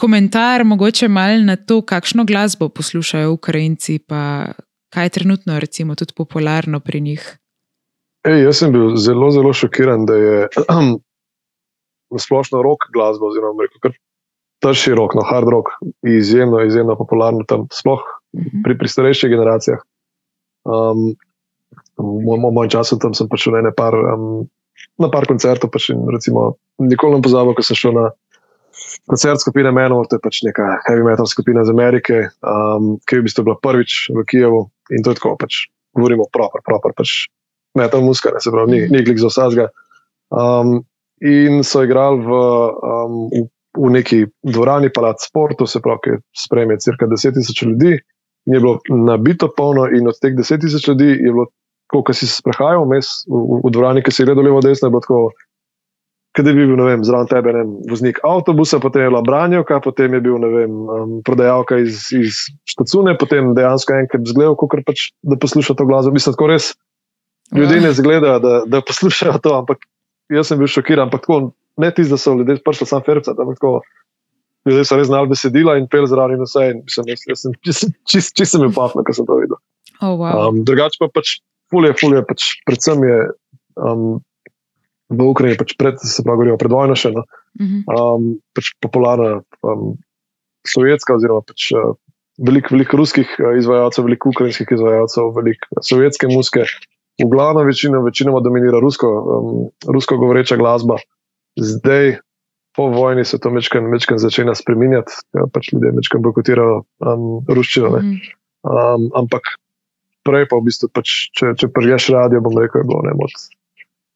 komentar, mogoče malo na to, kakšno glasbo poslušajo Ukrajinci, pa kaj je trenutno, recimo, tudi popularno pri njih. Ej, jaz sem bil zelo, zelo šokiran, da je splošno rock glasba, oziroma rekel, trši rok, no, hard rock, izjemno, izjemno popularno tam, sploh mhm. pri, pri starejših generacijah. Um, v mojem času tam sem prišel na par, um, na par koncertov, pač in, recimo, nikoli ne pozabo, ko sem šel na koncert skupine Menor, to je pač neka heavy metal skupina iz Amerike, um, ki je v bistvu bila prvič v Kijevu in to je tako, pač govorimo proper, proper, pač metal muska, ne se pravi, ni, ni glik za vsega. Um, in so igrali v, um, v v neki dvorani Palat Sportu, se pravi, ki sprejme cirka 10 tisoč ljudi, je bilo nabito polno in od teh 10 tisoč ljudi je bilo, ko si se sprehajal vmes v, v dvorani, ki si je gledal levo, desno, je bilo tako Kaj je bil, ne vem, zraven tebe, ne vem, voznik avtobusa, potem je bila branjevka, potem je bil, ne vem, um, prodajalka iz, iz štacune, potem dejansko enkrat zgledal, kot pač, da posluša to glasbo. Mislim, tako res ljudje ne zgledajo, da, da poslušajo to, ampak jaz sem bil šokiran, ampak tako ne tisti, da so ljudje prišli sam ferca, ampak tako ljudje so res znali besedila in pel zraven vse. In mislim, jaz, jaz sem čist, čist, čist sem bil pafna, ko sem to videl. Oh, wow. Um, drugače pa pač fulje, fulje, pač predvsem je. Um, v Ukrajini, pač pred, se pravi, govorimo pred vojno še eno, um, pač popularna um, sovjetska, oziroma pač, uh, veliko velik ruskih uh, izvajalcev, veliko ukrajinskih izvajalcev, veliko sovjetske muske. V glavnem večino, večinoma dominira rusko, um, rusko govoreča glasba. Zdaj, po vojni, se to večkrat začne spremenjati, ja, pač ljudje večkrat bojkotirajo um, ruščino. Mm -hmm. um, ampak prej pa v bistvu, pač, če, če priješ radio, bom rekel, je bilo ne moč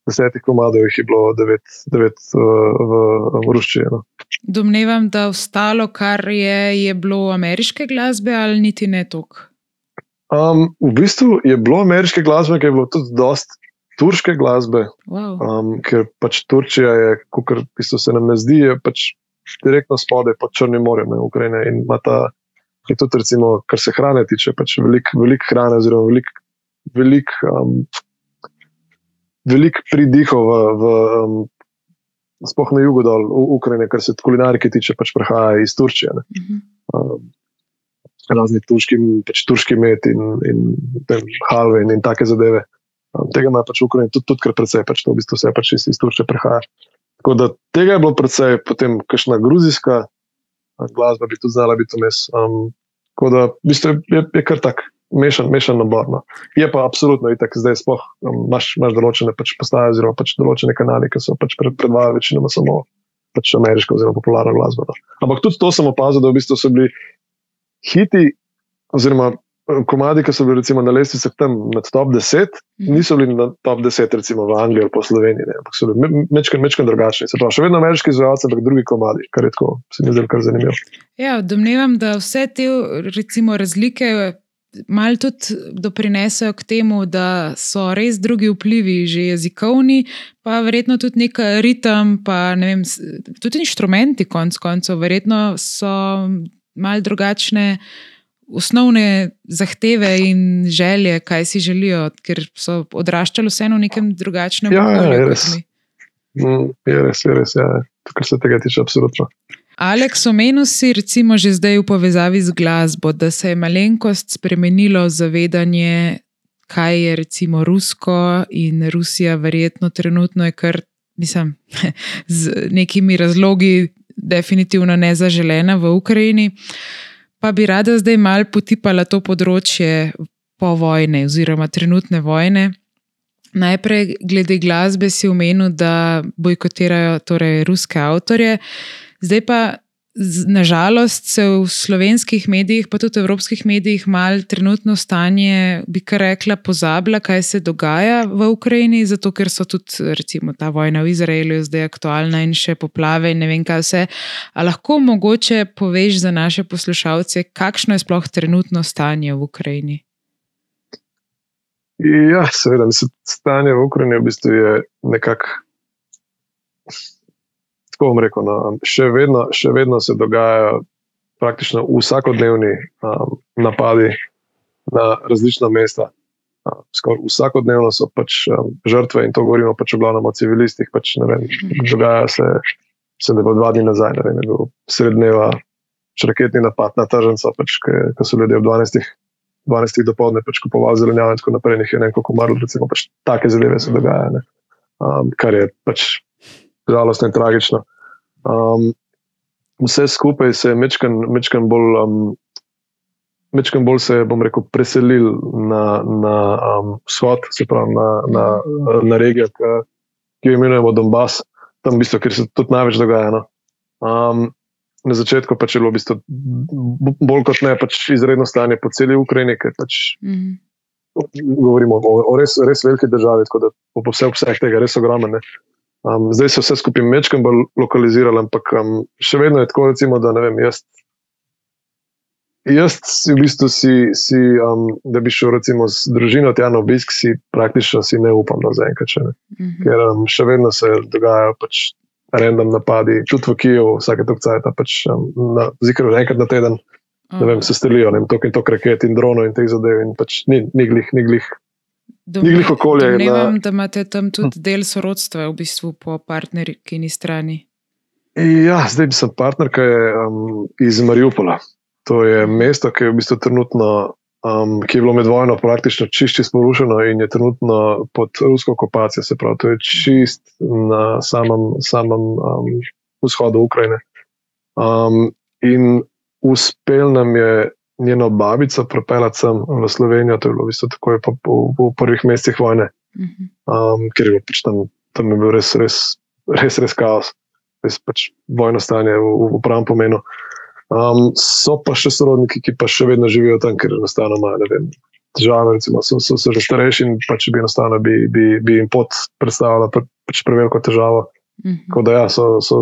desetih komadov jih je bilo devet, devet uh, v, v Ruščini. No. Domnevam, da ostalo, kar je, je bilo ameriške glasbe ali niti ne tok. Um, v bistvu je bilo ameriške glasbe, ker je bilo tudi dost turške glasbe. Wow. Um, ker pač Turčija je, kot se nam ne zdi, pač direktno spodaj pod Črnim morjem, ne Ukrajine. In ima ta, je tudi, recimo, kar se hrane tiče, pač veliko velik hrane, oziroma veliko velik, um, veliko pridihov v, v um, spoh na jugu dol v Ukrajini, kar se kulinarike tiče, pač prihaja iz Turčije. Uh -huh. um, razni turški, pač turški med in, in, in halve in, in take zadeve. Um, tega ima pač v Ukrajini tudi, tudi kar precej, pač to v bistvu vse pač iz, Turčije prihaja. Tako da tega je bilo precej, potem kakšna gruzijska glasba bi tudi znala biti vmes. Um, tako da v bistvu je, je kar tak mešan, mešan nabor. No. Je pa absolutno tako, zdaj spoh, um, imaš, imaš določene pač postaje, oziroma pač določene kanale, ki so pač pred, predvajali večinoma samo pač ameriško, oziroma popularno glasbo. No. Ampak tudi to sem opazil, da v bistvu so bili hiti, oziroma komadi, ki so bili recimo na lestvicah tam med top 10, mm. niso bili na top 10, recimo v Angliji ali po Sloveniji, ne. ampak so bili mečkaj, mečkaj drugačni. Se pravi, še vedno ameriški izvajalci, ampak drugi komadi, kar je tako, se mi zdi kar zanimivo. Ja, domnevam, da vse te recimo, razlike malo tudi doprinesejo k temu, da so res drugi vplivi, že jezikovni, pa verjetno tudi nek ritem, pa ne vem, tudi inštrumenti, konc koncev, verjetno so malo drugačne. Osnovne zahteve in želje, kaj si želijo, ker so odraščali vseeno v nekem drugačnem ja, okolju. Ja, je res. Mm, je res, je res, ja. kar se tega tiče, absolutno. Aleks, omenil si recimo že zdaj v povezavi z glasbo, da se je malenkost spremenilo zavedanje, kaj je recimo rusko in Rusija, verjetno trenutno je kar, mislim, z nekimi razlogi, definitivno nezaželena v Ukrajini. Pa bi rada zdaj mal potipala to področje po vojni oziroma trenutne vojne. Najprej glede glasbe si omenil, da bojkotirajo torej ruske avtorje. Zdaj pa, nažalost, se v slovenskih medijih, pa tudi v evropskih medijih, malo trenutno stanje, bi kar rekla, pozablja, kaj se dogaja v Ukrajini, zato ker so tudi, recimo, ta vojna v Izraelu zdaj aktualna in še poplave in ne vem, kaj vse. A lahko mogoče poveš za naše poslušalce, kakšno je sploh trenutno stanje v Ukrajini? Ja, seveda, stanje v Ukrajini v bistvu je nekako tako bom rekel, no, še, vedno, še vedno se dogajajo praktično vsakodnevni um, napadi na različna mesta. Um, skoraj vsakodnevno so pač um, žrtve in to govorimo pač o glavnem o civilistih. Pač, vem, dogaja se, se ne bo dva dni nazaj, ne vem, bil srednjeva raketni napad na tržnico, pač, ko so ljudje ob 12. 12. dopoledne pač kupovali zelenjavo in tako naprej, jih je nekaj umrlo, recimo, pač take zadeve se dogajajo, um, kar je pač žalostno in tragično. Um, vse skupaj se je mečkan bolj, um, mečkan bolj se, bom rekel, preselil na, na um, vzhod, se pravi na, na, na regijo, ki jo imenujemo Donbass, tam v bistvu, kjer se tudi največ dogaja. No. Um, na začetku pač je bilo v bistvu bolj kot ne pač izredno stanje po celi Ukrajini, ker pač. Mm. Govorimo o, o res, res veliki državi, tako da po vseh obseh tega res ogromne. Um, zdaj se vse skupaj mečem bolj lokaliziralo, ampak um, še vedno je tako, recimo, da ne vem. Jaz, jaz si v bistvu, si, si, um, da bi šel recimo z družino tja na obisk, si praktično si ne upam, da zaenkrat še ne. Mm -hmm. Ker um, še vedno se dogajajo pač random napadi, tudi v Kijevu, vsake tok cajt, pač um, na zikru enkrat na teden, ne vem, se strelijo, ne vem, tok in tok raket in dronov in teh zadev in pač ni, ni glih, ni glih. Glih okolje. Ne na- vem, da imate tam tudi del sorodstva v bistvu po partnerkini strani. Ja, zdaj sem partner, ki je um, iz Mariupola. To je mesto, ki je v bistvu trenutno, um, ki je bilo med vojno praktično čišči sporušeno in je trenutno pod rusko okupacijo. Se pravi, to je čist na samem, samem um, vzhodu Ukrajine. Um, in uspel nam je njeno babico pripeljati sem v Slovenijo, to je bilo v bistvu takoj po, po, po prvih mesecih vojne Mhm. um, ker je bilo pač tam, tam je bil res, res, res, res kaos, res pač vojno stanje v, v, pravem pomenu. Um, so pa še sorodniki, ki pa še vedno živijo tam, ker enostavno imajo ne vem, težave, recimo, so, so, so že starejši in pač bi enostavno bi, bi, bi jim pot predstavljala pre, pač preveliko težavo. Mhm. Tako da ja, so, so,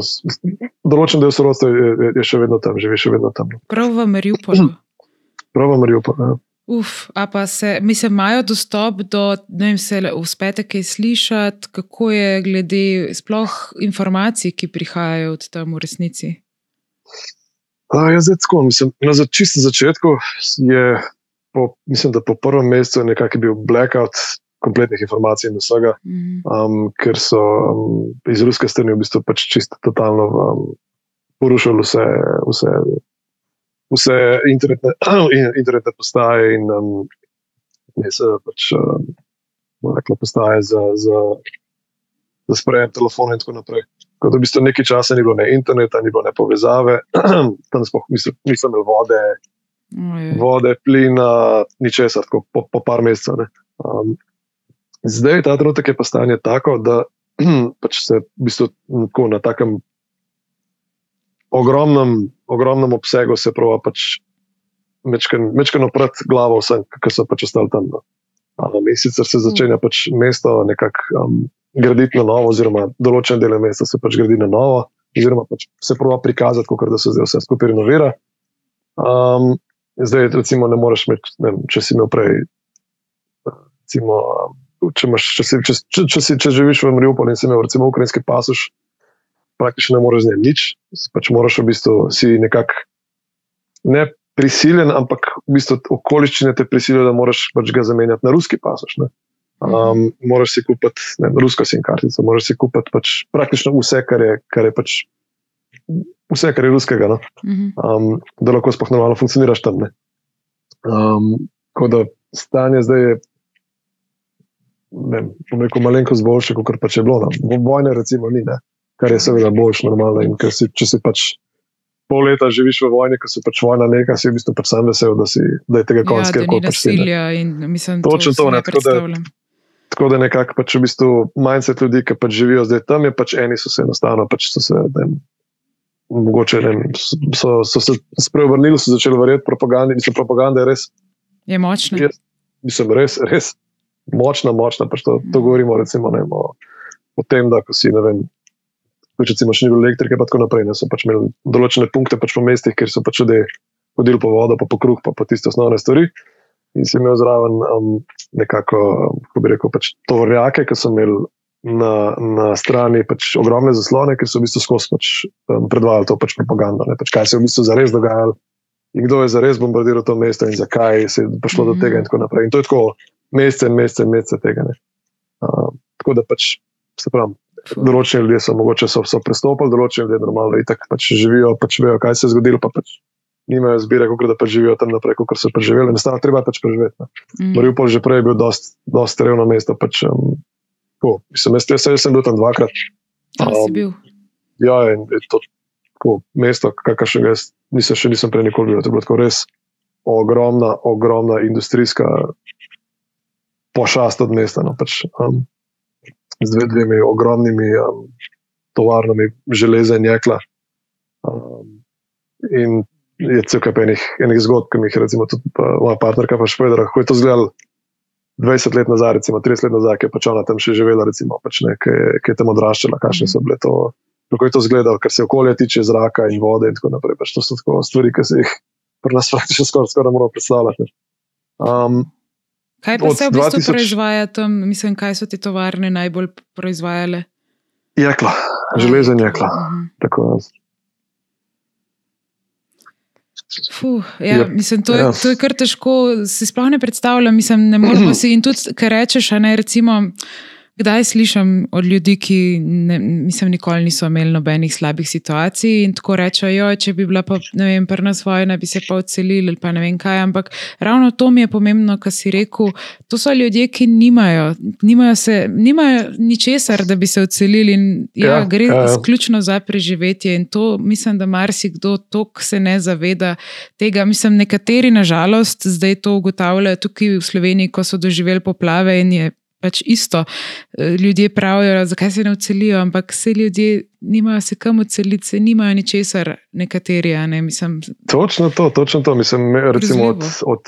določen del sorodstva je, je še vedno tam, živi še vedno tam. Prav v Mariupolu. Prav, Mariupol. Ja. Uf, a pa se, mislim, imajo dostop do, ne vem, se uspete kaj slišati, kako je glede sploh informacij, ki prihajajo od tam v resnici. A, ja, zdaj tako, mislim, na za, čistem začetku je, po, mislim, da po prvem mesecu je nekako bil blackout kompletnih informacij in vsega, Mhm. um, ker so um, iz ruske strani v bistvu pač čisto totalno um, porušili vse, vse, vse internetne, internetne postaje in um, ne, se, pač, um, rekli, postaje za, za, za sprejem telefona in tako naprej. Tako da v bistvu nekaj časa ni bilo ne interneta, ni bilo ne povezave, tam mislim, nisem imel vode, Ojej. vode, plina, ničesar, tako po, po par mesecev. Um, zdaj ta trenutek je pa stanje tako, da pač se v bistvu tako, na takem ogromnem, ogromnem obsegu se pravi pač mečkano pred glavo vsem, ki so pač ostali tam. No. Um, in sicer se začenja pač mesto nekako um, graditi na novo, oziroma določene dele mesta se pač gradi na novo, oziroma pač se prova prikazati, kot da se zdaj vse skupaj renovira. Um, zdaj, recimo, ne moreš imeti, ne vem, če si imel prej. Recimo, če, imaš, če, si, če, če, če, si, če živiš v Mariupolu in si imel recimo ukrajinski pasuš, praktično ne moreš z njim nič. Pač moraš v bistvu si nekako ne prisiljen, ampak v bistvu okoliščine te prisilijo, da moraš pač ga zamenjati na ruski pasuš. Ne? Um, moraš si kupiti ne, rusko sim kartico, moraš si kupiti pač praktično vse, kar je, kar je pač. Vse, kar je ruskega, no? Mhm. um, da lahko sploh normalno funkcioniraš tam. ne. Um, tako da stanje zdaj je, ne rekel, malenkost boljše, kot pa če je bilo. No. Vo- Vojne, recimo, ni, ne? Kar je seveda boljš normalno. In si, če si pač pol leta živiš v vojni, ko se pač vojna neka, si v bistvu pač sam vesel, da, si, da je tega Ja, konc, nasilja in mislim, Točno to, to, ne, tako da- predstavljam. Tako da nekako pač v bistvu mindset ljudi, ki pač živijo zdaj tam, je pač eni so se enostavno, pač so se, ne mogoče ne so, so se spreobrnili, so začeli verjeti propagandi, mislim, propaganda je res, Je močno. je, mislim, res, res močna, močna. Pač to, to govorimo recimo, ne, o, o tem, da ko si, ne vem, pač recimo še ni bilo elektrike, pa tako naprej, ne, so pač imeli določene punkte pač po mestih, kjer so pač ljudje hodili po vodo, pa po kruh, pa po tiste osnovne stvari. In si imel zraven um, nekako, um, kako bi rekel, pač tovornjake, ki so imeli na, na strani pač ogromne zaslone, ki so v bistvu skozi pač, um, predvajali to pač propagando. Ne, pač kaj se je v bistvu zares dogajalo in kdo je zares bombardiral to mesto in zakaj se je prišlo do Mhm. tega in tako naprej. In to je tako mesece mesece mesece tega. Ne. Um, tako da pač, se pravi, Ful. Določeni ljudje so mogoče so, so prestopili, določeni ljudje normalno itak pač živijo, pač vejo, kaj se je zgodilo, pa pač nimajo zbire, kako da pač živijo tam naprej, kot so preživeli. Enostavno treba pač preživeti. Ne. Mariupol že prej je bil dosti dost revno mesto. Pač, um, tako, mislim, jaz, jaz, jaz sem bil tam dvakrat. Si um, bil. Ja, in je to tako mesto, kakršnega jaz nisem še nisem prej nikoli bil. To je bilo tako res ogromna, ogromna industrijska pošast od mesta. No, pač, um, z dve, dvemi ogromnimi um, tovarnami železa in jekla. Um, in je cel kup enih, enih zgodb, ki mi jih recimo tudi pa, moja partnerka pač povedala, kako je to izgledalo 20 let nazaj, recimo 30 let nazaj, ki je pač ona tam še živela, recimo, pač ne, ki, je- ki je tam odraščala, kakšne so bile to kako je to izgledalo, kar se okolje tiče zraka in vode in tako naprej. Pač to so tako stvari, ki se jih pri nas praktično skoraj, skoraj moramo predstavljati. ne. Um, Kaj pa se v bistvu 2000 proizvaja tam? Mislim, kaj so te tovarne najbolj proizvajale? jekla, železo in jekla. Tako, Fuh, ja, yep. mislim, to, je, ja. to je kar težko, si sploh ne predstavljam. Mislim, ne moremo si. In tudi, kar rečeš, ne, recimo, Kdaj slišim od ljudi, ki ne, mislim, nikoli niso imeli nobenih slabih situacij in tako rečejo, če bi bila pa, ne vem, prna svoja, ne bi se pa odselili ali pa ne vem kaj. Ampak ravno to mi je pomembno, kar si rekel. To so ljudje, ki nimajo, nimajo, se, nimajo ničesar, da bi se odselili in ja, ja, gre ja, izključno za preživetje. In to mislim, da marsikdo tok se ne zaveda tega. Mislim, nekateri, nažalost, zdaj to ugotavljajo tukaj v Sloveniji, ko so doživeli poplave in je pač isto. Eh, ljudje pravijo, zakaj se ne odselijo, ampak vse ljudje nimajo se kam odseliti, se nimajo ničesar, nekateri. Ne, mislim, točno to, točno to. Mislim, recimo od, od,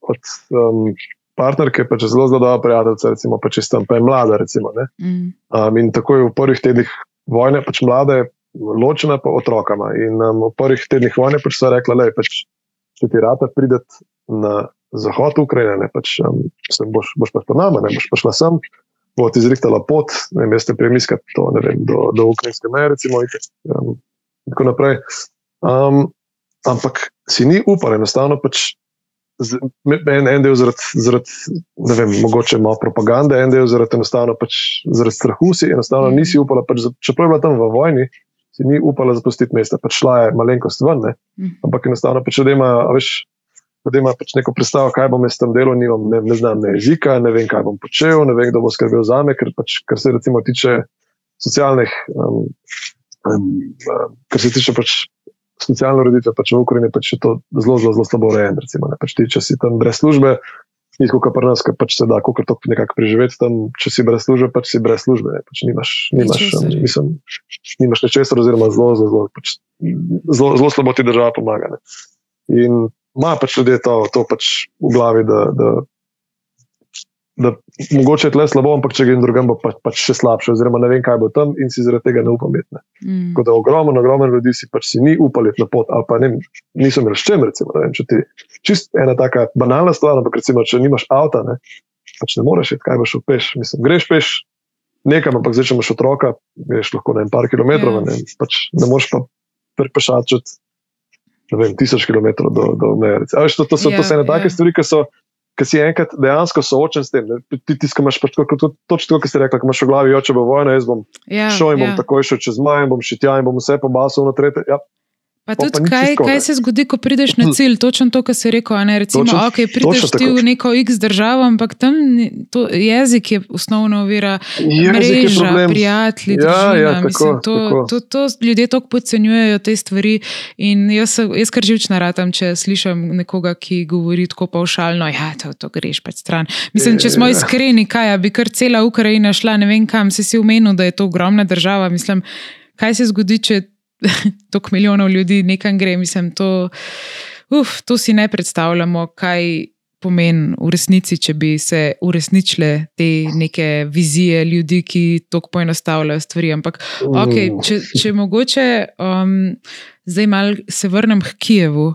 od um, partnerke, pa če zelo zelo dobra prijateljica, recimo, pa če tam pa je mlada. Recimo, mm. um, in tako je v prvih tednih vojne, pač mlade, ločena pa otrokama. In um, v prvih tednih vojne pač so rekla, da pač, če ti rata prideti na zahod Ukrajine, ne pač, um, boš, boš pa nama, ne boš pa šla sem, bo ti zrihtala pot, ne vem, ste premiskati to, ne vem, do, do ukrajinske meje, recimo, um, in tako naprej. Um, ampak si ni upal, enostavno pač. En, en del zaradi, zarad, ne vem, mogoče malo propagande, en del zaradi, pač, zaradi strahu, si enostavno mhm. nisi upala. Pač, čeprav je bila tam v vojni, si ni upala zapustiti mesta, pač šla je malenkost ven, ne? Mhm. ampak enostavno, pač, da ima, veš, da ima pač neko predstavo, kaj bom jaz tam delal, nimam, ne, ne znam ne jezika, ne vem, kaj bom počel, ne vem, kdo bo skrbel za me, ker, pač, kar se recimo tiče socialnih, um, um, kar se tiče pač socialne ureditve, pač v Ukrajini pač je to zelo, zelo, zelo slabo urejeno. Recimo, pač ti, če si tam brez službe, ni tako, kot pri nas, ki pač se da, kako to nekako preživeti tam, če si brez službe, pač si brez službe, ne, pač nimaš, nimaš, um, mislim, nimaš nečesa, oziroma zelo, zelo, zelo, pač, zelo, zelo slabo ti država pomaga. Ne. In ima pač ljudje to, to pač v glavi, da, da, da mogoče je tle slabo, ampak če grem drugam, bo pač, pač še slabše, oziroma ne vem, kaj bo tam in si zaradi tega ne upam biti. Mm. Tako da ogromno, ogromno ljudi si pač si ni upali na pot, ali pa ne, niso imeli s čem, recimo, vem, če ti čist ena taka banalna stvar, ampak recimo, če nimaš avta, ne, pač ne moreš iti, kaj boš peš. Mislim, greš peš. Nekam, ampak zdaj, če imaš otroka, greš lahko na en par kilometrov, yeah. ne, pač ne moreš pa prepešati vem, tisoč km do, do meje. To, to, to, to so ene take stvari, ki so. Ker si enkrat dejansko soočen s tem, ti ti imaš pač to, točno to, kar si rekel, imaš v glavi, oče bo vojna, jaz bom ja, šel in bom ja. takoj šel čez maj, bom šel tja in bom vse pobasal na tretje. Ja, Pa tudi, pa kaj, kaj se zgodi, ko prideš na hm. cilj, točno to, kar si rekel. Ne, recimo, točen, okay, prideš ti v neko X državo, ampak tam to, jezik je osnovna ovira, mreža, prijatelji, ja, družina. Ja, tako, mislim, to, tako. To, to, to, ljudje tako podcenjujejo te stvari. In jaz, jaz kar živčna ratam, če slišim nekoga, ki govori tako paušalno, ja, to, to greš pač stran. Mislim, če smo ja. iskreni, kaj bi kar cela Ukrajina šla, ne vem kam, si si umenil, da je to ogromna država. Mislim, kaj se zgodi, če toliko milijonov ljudi nekam gre. Mislim, to, uf, to si ne predstavljamo, kaj pomeni v resnici, če bi se uresničile te neke vizije ljudi, ki tako poenostavljajo stvari. Ampak, okay, če, če mogoče um, zdaj malo se vrnem k Kijevu.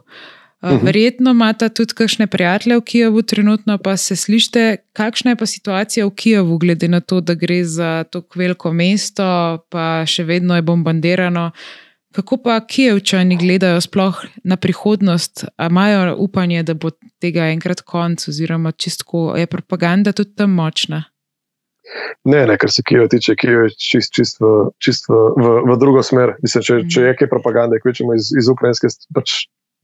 Uh, mhm. verjetno imate tudi kakšne prijatelje v Kijevu, trenutno pa se slišite, kakšna je pa situacija v Kijevu, glede na to, da gre za tako veliko mesto, pa še vedno je bombardirano. Uh, Kako pa Kijevčani gledajo sploh na prihodnost, ali imajo upanje, da bo tega enkrat konc, oziroma čistko je propaganda tudi tam močna? Ne, ne, kar se Kijev tiče, Kijev je čist, čist, v, čist v, v, v drugo smer. Mislim, če, mm. če je kaj propagande, kvečemo iz, iz ukrajinske, pač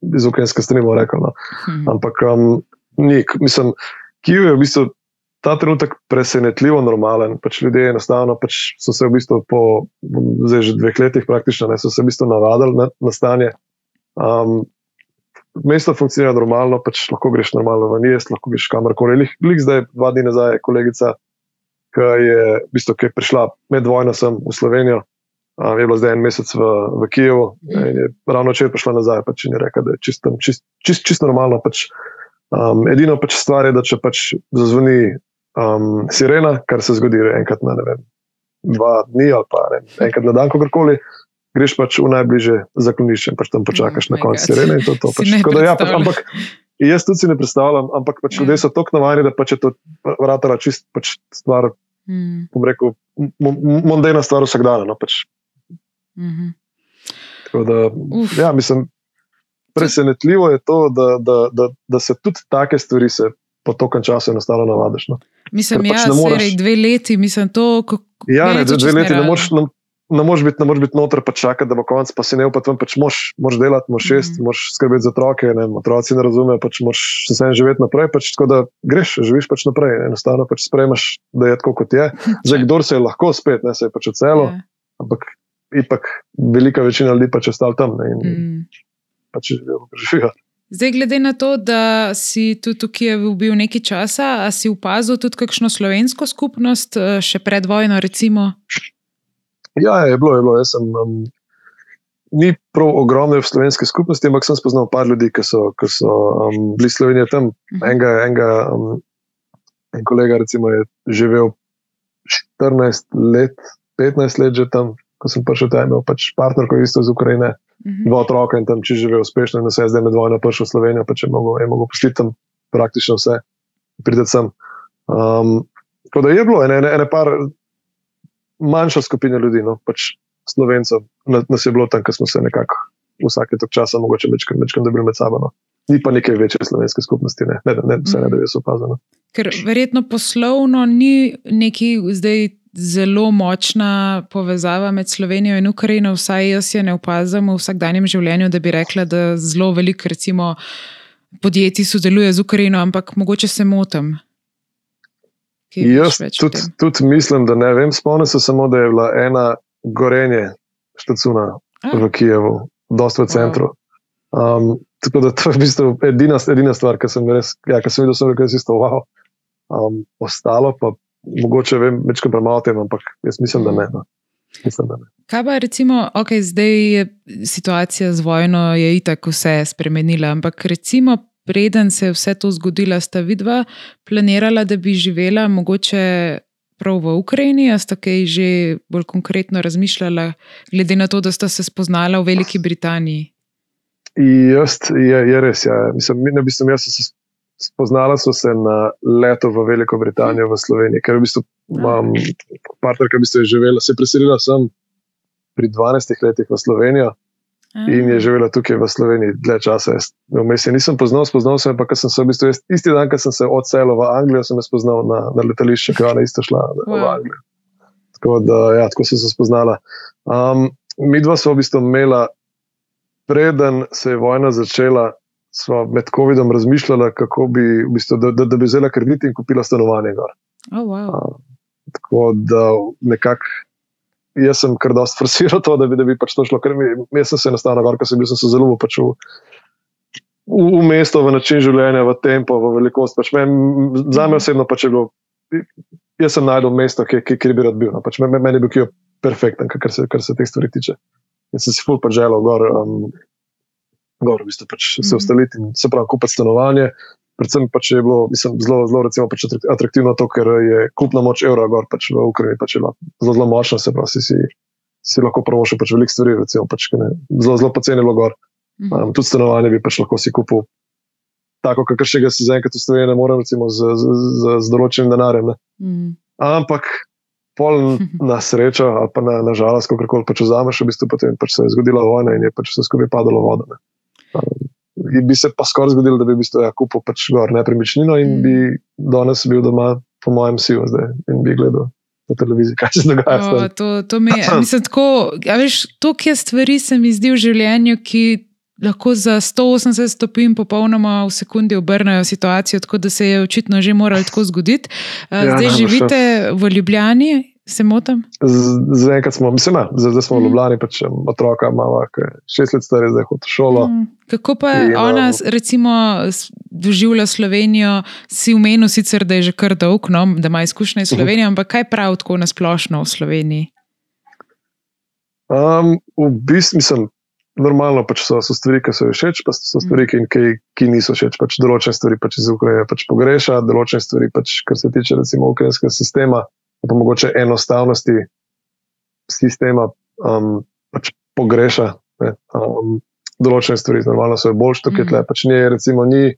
iz ukrajinske strani, bomo rekli. No. Mm. Ampak um, ni, mislim, Kijev je v bistvu ta trenutek presenetljivo normalen. Pač ljudje enostavno pač so se v bistvu po zdaj že dveh letih praktično ne, so se v bistvu navadili na, na stanje. Um, mesto funkcionira normalno, pač lahko greš normalno v njej, lahko greš kamorkoli. Lik zdaj, dva dni nazaj, je kolegica, ki je, v bistvu, ki je prišla med vojno sem v Slovenijo. Um, je bila zdaj en mesec v, v Kijevu in je ravno včeraj prišla nazaj. Pač in je rekla, da je čisto čist, čist, čist normalno. Pač, um, edino pač stvar je, da če pač zazvoni um, sirena, kar se zgodi enkrat na ne vem, dva dni ali pa ne, enkrat na dan, kakorkoli. Greš pač v najbližje zaklonišče in pač tam počakaš oh na konec sirene. To, to, pač. da, ja, pač, ampak jaz tudi si ne predstavljam, ampak pač ljudje so tako navajeni, da pač je to vrata čist pač stvar, mm. bom rekel, mondena stvar vsak dan. No, pač Mhm. Tako Da, Uf. ja, mislim, presenetljivo je to, da, da, da, da se tudi take stvari se po tokem času enostavno navadiš. No. Mislim, Ker pač ja, ne moreš- serej, dve leti, mislim, to. Kako, Ja, ne, dve, dve leti ne moreš, ne, ne moreš biti, ne moreš biti noter, pa čakati, da bo konec, pa si ne upati, pač moš, moš delati, moš šest, Mhm. mm. moš skrbeti za otroke, ne, otroci ne razumejo, pač moš se vsem živeti naprej, pač tako da greš, živiš pač naprej, enostavno pač sprejmaš, da je tako, kot je. Zdaj, kdo se je lahko spet, ne se je pač odcelo, Ja. ampak ipak velika večina ljudi pač je ostala tam ne, in mm. Pač živijo, živijo. Zdaj, glede na to, da si tudi v Kijevu bil nekaj časa, a si opazil tudi kakšno slovensko skupnost, eh, še pred vojno, recimo? Ja, je bilo, je bilo. Jaz sem, um, ni prav ogromno v slovenski skupnosti, ampak sem spoznal par ljudi, ki so, ki so um, bili Slovenije tam. Mhm. Enega, enega, um, en kolega recimo, je živel 14 let, 15 let že tam, ko sem prišel tam, imel pač partnerko isto iz Ukrajine. Dva otroka in tam če živel uspešno in vse, zdaj med vojno prišel v Slovenijo, pa če mogel, je mogel pustiti tam praktično vse, prideti sem. Um, tako da je bilo ene, ene, ene par manjša skupina ljudi, no, pač slovencev, na- nas je bilo tam, ker smo se nekako vsake tok časa mogoče večkrat, večkrat dobili med sabo. No. Ni pa neke večje slovenske skupnosti, ne, ne, ne vse ne, da bi jaz opazil. No. Ker verjetno poslovno ni neki zdaj zelo močna povezava med Slovenijo in Ukrajino, vsaj jaz je ne opazim v vsakdanjem življenju, da bi rekla, da zelo veliko recimo, podjetij sodeluje z Ukrajino, ampak mogoče se motim. Jaz tudi, tudi mislim, da ne vem, spomnim se samo, da je bila ena gorenje štacuna A. v Kijevu, dosta v centru. Um, tako da to je v bistvu edina, edina stvar, ki sem res, ja, ki sem videl, sem rekel, da je isto wow. Um, ostalo pa mogoče vem, večkrat premalo tem, ampak jaz mislim, da ne. No. Mislim, da ne. Kaj pa recimo, ok, zdaj je situacija z vojno, je itak vse spremenila, ampak recimo, preden se je vse to zgodilo, sta vidva planirala, da bi živela mogoče prav v Ukrajini, a sta kaj že bolj konkretno razmišljala, glede na to, da sta se spoznala v Veliki Britaniji. Jaz, je, je res. Ja. Mislim, mi, v bistvu, jaz sem se spoznala sva se na leto v Veliko Britanijo, v Sloveniji, ker v bistvu imam partnerka, ki v bistvu je živela, se je preselila sem pri 12 letih v Slovenijo in je živela tukaj v Sloveniji dlje časa. Vmes je nisem poznal, spoznal sem pa, ker sem se v bistvu jaz, isti dan, ko sem se odselil v Anglijo, sem jo spoznal na, na letališču, ki je ona isto šla v Wow. Anglijo. Tako da, ja, tako sem se spoznala. Um, mi dva smo v bistvu imela, preden se je vojna začela, smo med COVID-om razmišljala, kako bi, v bistvu, da, da, da bi vzela kredit in kupila stanovanje. Gor. Oh, wow. A, Tako da nekako. Jaz sem kar dosti forsiral to, da bi, da bi pač to šlo, ker mi, jaz sem se enostavno, ko sem bil, sem se zelo pač v, v, v mesto, v način življenja, v tempo, v velikost. Pač men, za me osebno pač je bilo, jaz sem najdel mesto, kjer, kjer, kjer bi rad bil. No. Pač meni, meni je bil Kijev perfekten, kar se, kar se teh stvari tiče. In sem si ful pač želel gor, um, gor v bistvu pač se Mhm. ustaliti in se pravi kupiti stanovanje. Predvsem pač je bilo mislim, zelo, zelo recimo, pač atrak- atraktivno to, ker je kupna moč evra gor pač v Ukrajini pač je bila zelo, zelo močna, se pravi, si, si, si lahko promošil pač veliko stvari, recimo, pač, ne, zelo, zelo poceni je bilo gor. Mhm. Um, tudi stanovanje bi pač lahko si kupil. Tako, kakor še ga si zaenkrat Sloveniji ne morem, recimo z, z, z, z določenim denarjem. Ne. Mhm. Ampak pol na srečo, ali pa na, na žalost, kako koli pač vzameš, v bistvu potem pač se je zgodila vojna in je pač vse skupaj padalo v vodo. ne. Bi se pa skoraj zgodilo, da bi v bistvu ja, kupil pač gor nepremičnino in Mm. bi danes bil doma, po mojem, sivo zdaj in bi gledal na televiziji, kaj se dogaja. s O, tem. to, to mi je, mislim, tako, ja, veš, toliko je stvari se mi zdi v življenju, ki lahko za 180 stopinj popolnoma v sekundi obrnejo situacijo, tako da se je očitno že moralo tako zgoditi. Eh, Ja, Zdaj najbrž, živite v Ljubljani, se motim? Zaenkrat smo, mislim, zdaj, zdaj smo v Mm. Ljubljani, pač otroka imamo, je šest let star, je zdaj hodi v šolo. Mm, Kako pa In, ona, um, recimo, s- doživlja Slovenijo, si umenil sicer, da je že kar dolg, no, da ima izkušnje iz Mhm. Slovenije, ampak kaj prav tako nasplošno v Sloveniji? Um, v bistvu mislim, normalno pač so, so stvari, ki so ji všeč, pa so stvari, ki, ki, ki niso všeč. Pač določene stvari pač iz Ukrajine pač pogreša, določene stvari, pač, kar se tiče recimo ukrajinskega sistema, pa mogoče enostavnosti sistema, um, pač pogreša. Ne, um, določene stvari, normalno so jo boljše, tukaj Mhm. tle, pač ni, recimo, ni.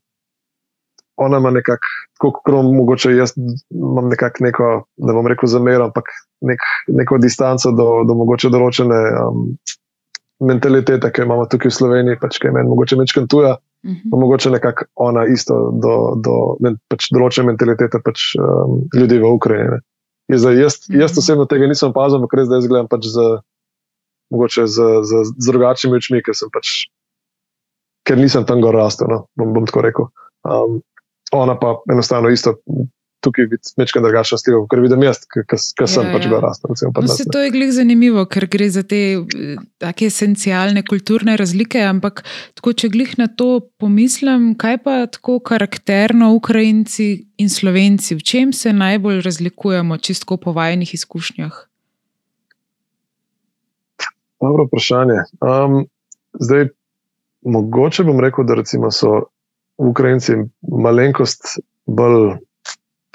ona ima nekako, kot mogoče jaz imam nekako neko, ne bom rekel zamero, ampak nek, neko distanco do, do mogoče določene um, mentalitete, ki imamo tukaj v Sloveniji, pač kaj meni mogoče večkrat tuja. Uh -huh. Pa mogoče nekako ona isto do, do pač določene mentalitete pač, um, ljudi v Ukrajini. Jaz, jaz, jaz mhm. osebno tega nisem opazil, ampak res zdaj gledam pač z, z, z, z drugačnimi očmi, ker, pač, ker nisem tam gor rastel. No, bom, bom tako rekel. Um, ona pa enostavno isto. Tukaj je večkrat drugačen stil, ker vidim jaz, ki sem ja, pač ja. rastel. No, se to je glih zanimivo, ker gre za te take esencialne kulturne razlike, ampak tako, če glih na to pomislim, kaj pa tako karakterno Ukrajinci in Slovenci, v čem se najbolj razlikujemo, čisto po vajnih izkušnjah? Dobro vprašanje. Um, zdaj, mogoče bom rekel, da so Ukrajinci malenkost bolj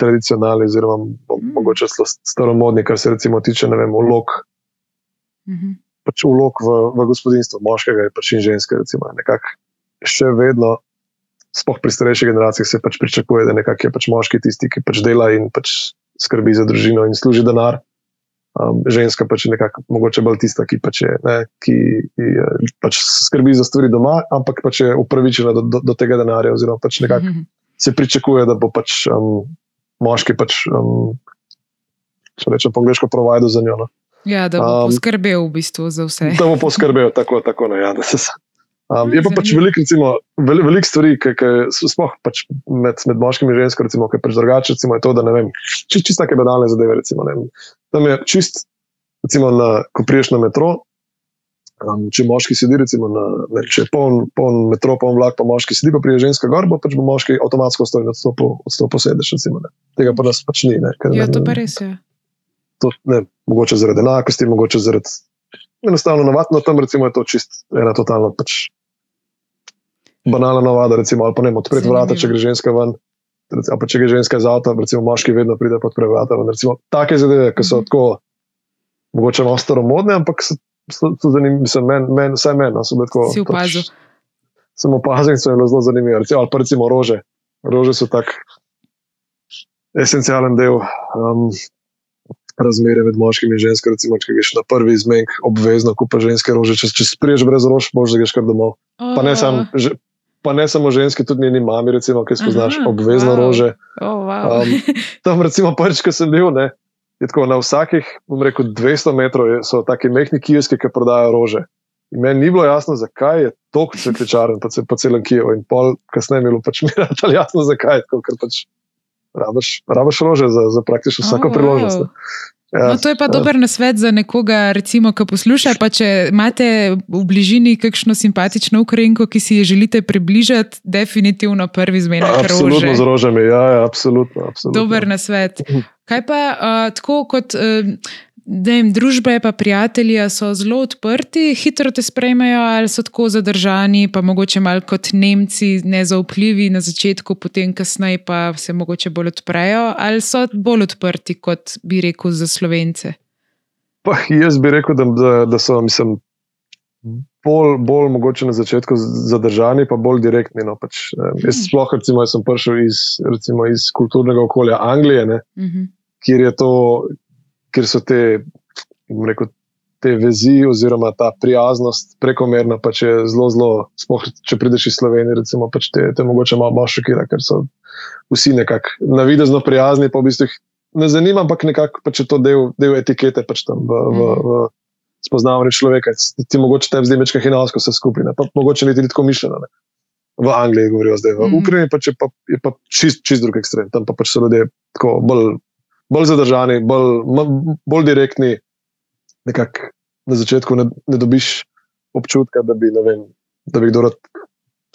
tradicionalni, oziroma mm. mogoče staromodni, kar se recimo tiče vem, ulog, mm -hmm. pač ulog v, v gospodinstvu, moškega pač in ženske. Recimo, še vedno, spoh pri starejših generacijah, se pač pričakuje, da je pač moški tisti, ki pač dela in pač skrbi za družino in služi denar um, ženska pač je nekako mogoče bolj tista, ki, pač je, ne, ki, ki pač skrbi za stvari doma, ampak pač je upravičena do, do, do tega denarja, oziroma pač nekako mm -hmm. se pričakuje, da bo pač um, moški, pač, um, če rečem po angliško, provajal za njo. No. Ja, da bo um, poskrbel v bistvu za vse. Da bo poskrbel tako, tako no, ja, da se sam. Um, je pa pač veliko, veliko, veliko stvari, ki smo pač med, med moškimi in ženskami, ki je pač drugače. Recimo, je to, da ne vem, čisto čist take banalne zadeve. Recimo, Tam je čist, recimo, na, ko priješ na metro. Um, če moški sedi, recimo, na, ne, če je poln, poln metro, poln vlak, pa moški sedi, pa prije ženska gor, pač bo moški avtomatsko stojil na odstopu, odstopu sedeš. Recimo, Tega pa nas pač ni. Ne, ker, ja, ne, to pa res je. To, ne, mogoče zaradi enakosti, mogoče zaradi. Enostavno, navadno tam recimo, je to čist ena totalna pač banalna navada, recimo, ali pa ne odpreti vrata, če gre ženska ven. Recimo, pa če gre ženska iz avta, recimo moški vedno pride pod vrata. Recimo, take zadeve, ki so -hmm. tako, mogoče malo staromodne, ampak so, so, so zanimive, mislim, men, men, vse meni. No, si opazil. Pač, sem opazil in so jim zelo zanimive. Recimo, ali pa recimo rože. Rože so tak esencialen del. Um, Razmere med moškimi in ženskami, recimo, če greš na prvi izmenek, obvezno kupa ženske rože. Če, če spriješ brez rož, možeš greš kar domov. Oh. Pa ne samo pa ne samo ženske, tudi njeni mami, recimo, ki spoznaš Aha, obvezno wow. rože. Oh, wow. um, tam, recimo, prvič, ko sem bil, ne, tako, na vsakih, bom rekel, 200 metrov so taki mehki kijeski, ki prodajajo rože. In meni ni bilo jasno, zakaj je toliko cvetličaren po, po celem Kijevu. In pol kasneje mi je bilo pač mi jasno, zakaj je tako, ker pač rabaš rože za, za praktično vsako oh, priložnost. Wow. Ja, no, to je pa ja. dober nasvet za nekoga, recimo, ki posluša. Če imate v bližini kakšno simpatično Ukrajinko, ki si jo želite približati, definitivno prvi zmenek rože. Absolutno z rožami, ja, ja absolutno, absolutno. Dober nasvet. Kaj pa uh, tako kot. Uh, da jim družbe in prijatelji so zelo odprti, hitro te sprejmejo, ali so tako zadržani, pa mogoče malo kot Nemci, nezaupljivi na začetku, potem kasneje pa se mogoče bolj odprejo, ali so bolj odprti, kot bi rekel, za slovence. Pa, jaz bi rekel, da, da, da so, mislim. Bolj, bolj mogoče na začetku zadržani, pa bolj direktni. No, pač, eh, jaz, mhm. sploh, recimo, sem prišel iz, recimo, iz kulturnega okolja Anglije, ne, uh mhm. -huh. kjer je to, ker so te, rekel, te vezi, oziroma ta prijaznost prekomerna, pa če je zelo, zelo, spoh, če prideš iz Slovenije, recimo, pač te, te mogoče malo, malo šokira, ker so vsi nekako navidezno prijazni, pa v bistvu jih ne zanima, ampak nekako pač je to del, del etikete pač tam v. v, v, v Spoznavanje človeka, ti mogoče te zdaj večkrat hinavsko vse skupaj, pa mogoče niti tako mišljeno. Ne. V Angliji govorijo zdaj, v mm. Ukrajini pa je pa, pa čist, čist drug ekstrem, tam pa pač so ljudje tako bolj bolj zadržani, bolj, bolj direktni. Nekako na začetku ne, ne dobiš občutka, da bi, vem, da bi kdo rad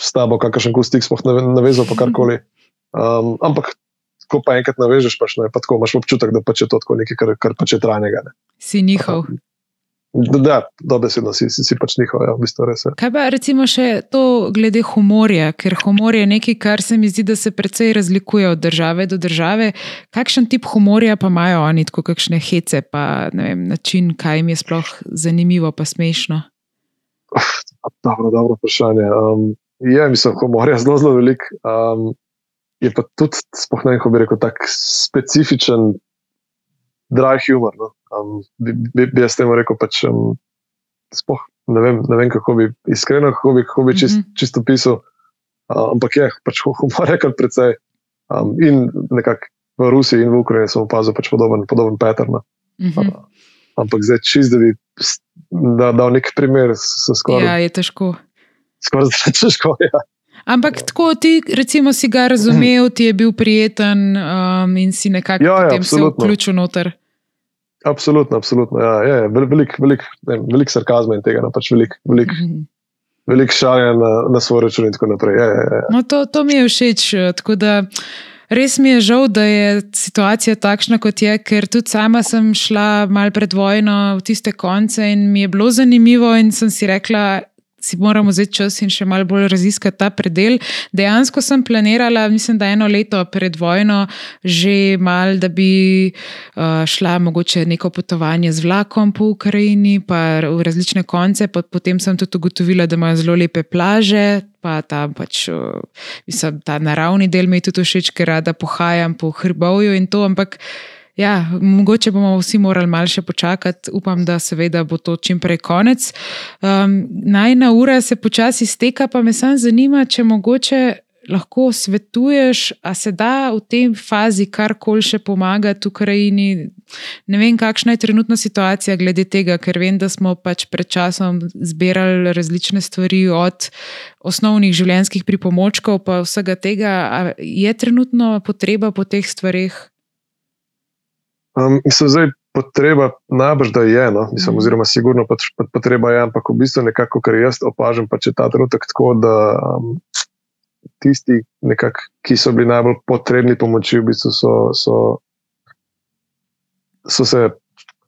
s tabo kakšen kul stik sploh navezal, pa karkoli. Um, ampak, ko pa enkrat navežeš, pač, ne, pa tako imaš občutek, da pač je to nekaj, kar, kar pač je trajnega. Ne. Si njihov. Um, Da, dobesedno si, si, si pač njihov, ja, v bistvu res. Je. Kaj pa recimo še to glede humorja, ker humor je nekaj, kar se mi zdi, da se precej razlikuje od države do države. Kakšen tip humorja pa imajo oni, tako kakšne hece, pa vem, način, kaj jim je sploh zanimivo, pa smešno? Dobro, dobro vprašanje. Um, je, mislim, humor je zelo, zelo velik. Um, je pa tudi, spoh ne, kako bi rekel, tako specifičen, dry humor. No? Um, bi, bi, bi jaz temu rekel, pač, um, spoh, ne, vem, ne vem, kako bi iskreno, kako bi, kako bi čist, mm -hmm. čisto pisal. Uh, ampak je, pač humor je kar precej. Um, in nekako v Rusiji in v Ukrajini sem opazil pač podoben, podoben pattern. Mm -hmm. uh, ampak zdaj, čist, da bi da, dal nek primer, se skoraj. Ja, je težko. Skoraj zelo težko. Ja. Ampak tako ti, recimo, si ga razumel, ti je bil prijeten um, in si nekako ja, ja, se vključil noter. Absolutno, absolutno. Ja, je, velik, velik, ne, velik sarkazma in tega, no, pač velik, velik, mm -hmm. velik šalja na, na svoj račun in tako naprej. Je, je, je. No, to, to mi je všeč. Res mi je žal, da je situacija takšna, kot je, ker tudi sama sem šla mal pred vojno v tiste konce in mi je bilo zanimivo, in sem si rekla, si moramo vzeti čas in še malo bolj raziskati ta predel. Dejansko sem planirala, mislim, da eno leto pred vojno, že mal, da bi uh, šla mogoče neko potovanje z vlakom po Ukrajini, pa v različne konce. Potem sem tudi ugotovila, da imajo zelo lepe plaže. Pa ta, pač, mislim, ta naravni del mi je tudi všeč, ker rada pohajam po hrbovju in to, ampak Ja, mogoče bomo vsi morali malo še počakati, upam, da seveda bo to čim prej konec. Um, Najna ura se počasi steka, pa me samo zanima, če mogoče lahko svetuješ, a se da v tej fazi karkoli še pomagati Ukrajini. Ne vem, kakšna je trenutna situacija glede tega, ker vem, da smo pač pred časom zbirali različne stvari, od osnovnih življenjskih pripomočkov, pa vsega tega. A je trenutno potreba po teh stvarih? Um, mislim, zdaj potreba najbrž da je, no? mislim, mm. oziroma sigurno pač potreba je, ampak v bistvu nekako, kar jaz opažam, pač je ta trenutek tako, da um, tisti, nekak, ki so bili najbolj potrebni pomoči, v bistvu so, so, so se.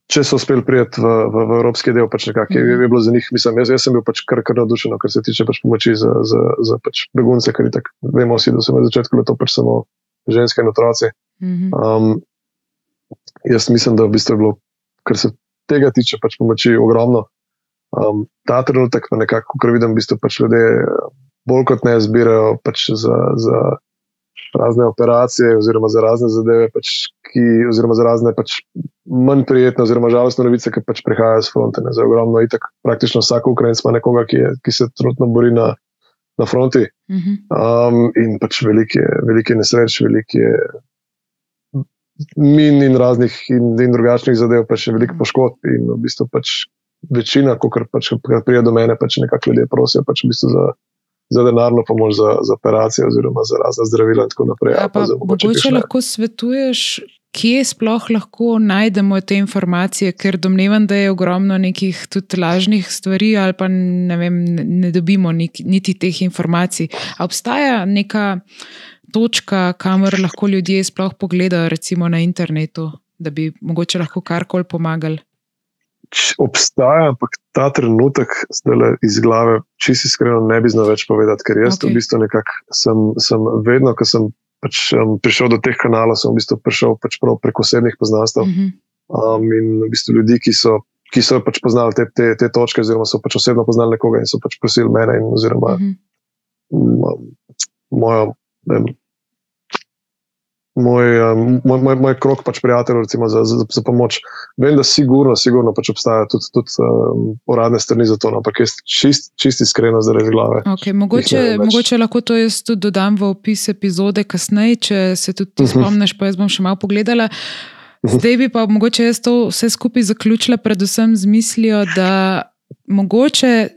Če so uspeli priti v, v, v evropski del, pač nekako je, je bilo za njih, mislim, jaz, jaz sem bil pač kar, kar navdušen, kar se tiče pač pomoči za, za, za pač begunce, ker tako vemo vsi, da so na začetku to pač samo ženske in otroci. Um, jaz mislim, da v bistvu je bilo, kar se tega tiče, pač pomoči ogromno. Um, ta trenutek, pa nekako, kar vidim, v bistvu pač ljudje bolj kot ne zbirajo pač za, za razne operacije, oziroma za razne zadeve, pač, ki, oziroma za razne pač manj prijetne, oziroma žalostne novice, ki pač prihajajo z fronte. Ne, za ogromno, itak, praktično vsak Ukrajinec ima nekoga, ki, je, ki se trenutno bori na. Na fronti. Mhm. Um, in pač velike, velike nesreče, velike min in raznih in, in drugačnih zadev, pa še veliko poškodb. In v bistvu pač večina, ko pač, pride do mene, pač nekako ljudje prosijo pač v bistvu za, za denarno pomoč, za, za operacije oziroma za razne zdravila in tako naprej. Ja, pa, pa mogoče lahko svetuješ. Kje sploh lahko najdemo te informacije, ker domnevam, da je ogromno nekih tudi lažnih stvari, ali pa ne, vem, ne dobimo niti teh informacij. A obstaja neka točka, kamor lahko ljudje sploh pogledajo, recimo na internetu, da bi mogoče lahko karkoli pomagali? Obstaja, ampak ta trenutek, zdaj iz glave, čisto iskreno, ne bi znal več povedati, ker jaz okay. v bistvu nekako sem, sem vedno, ko sem pač, um, prišel do teh kanalov, sem v bistvu prišel pač preko osebnih poznanstv. Uh -huh. um, in v bistvu ljudi, ki so, ki so pač poznali te, te, te točke, oziroma so pač osebno poznali nekoga in so pač prosili mene, in, oziroma -huh. um, mojo vem, moj, um, moj, moj, moj krok pač prijateljev za, za, za pomoč. Vem, da sigurno, sigurno pač obstaja tudi, tudi um, uradne strani za to, no, ampak jaz čist, čist iskreno zaradi glave. Okay, mogoče, mogoče lahko to jaz tudi dodam v opis epizode kasneje, če se tudi ti uh mhm. -huh. spomniš, pa jaz bom še malo pogledala. Mhm. Zdaj bi pa mogoče jaz to vse skupaj zaključila, predvsem z mislijo, da mogoče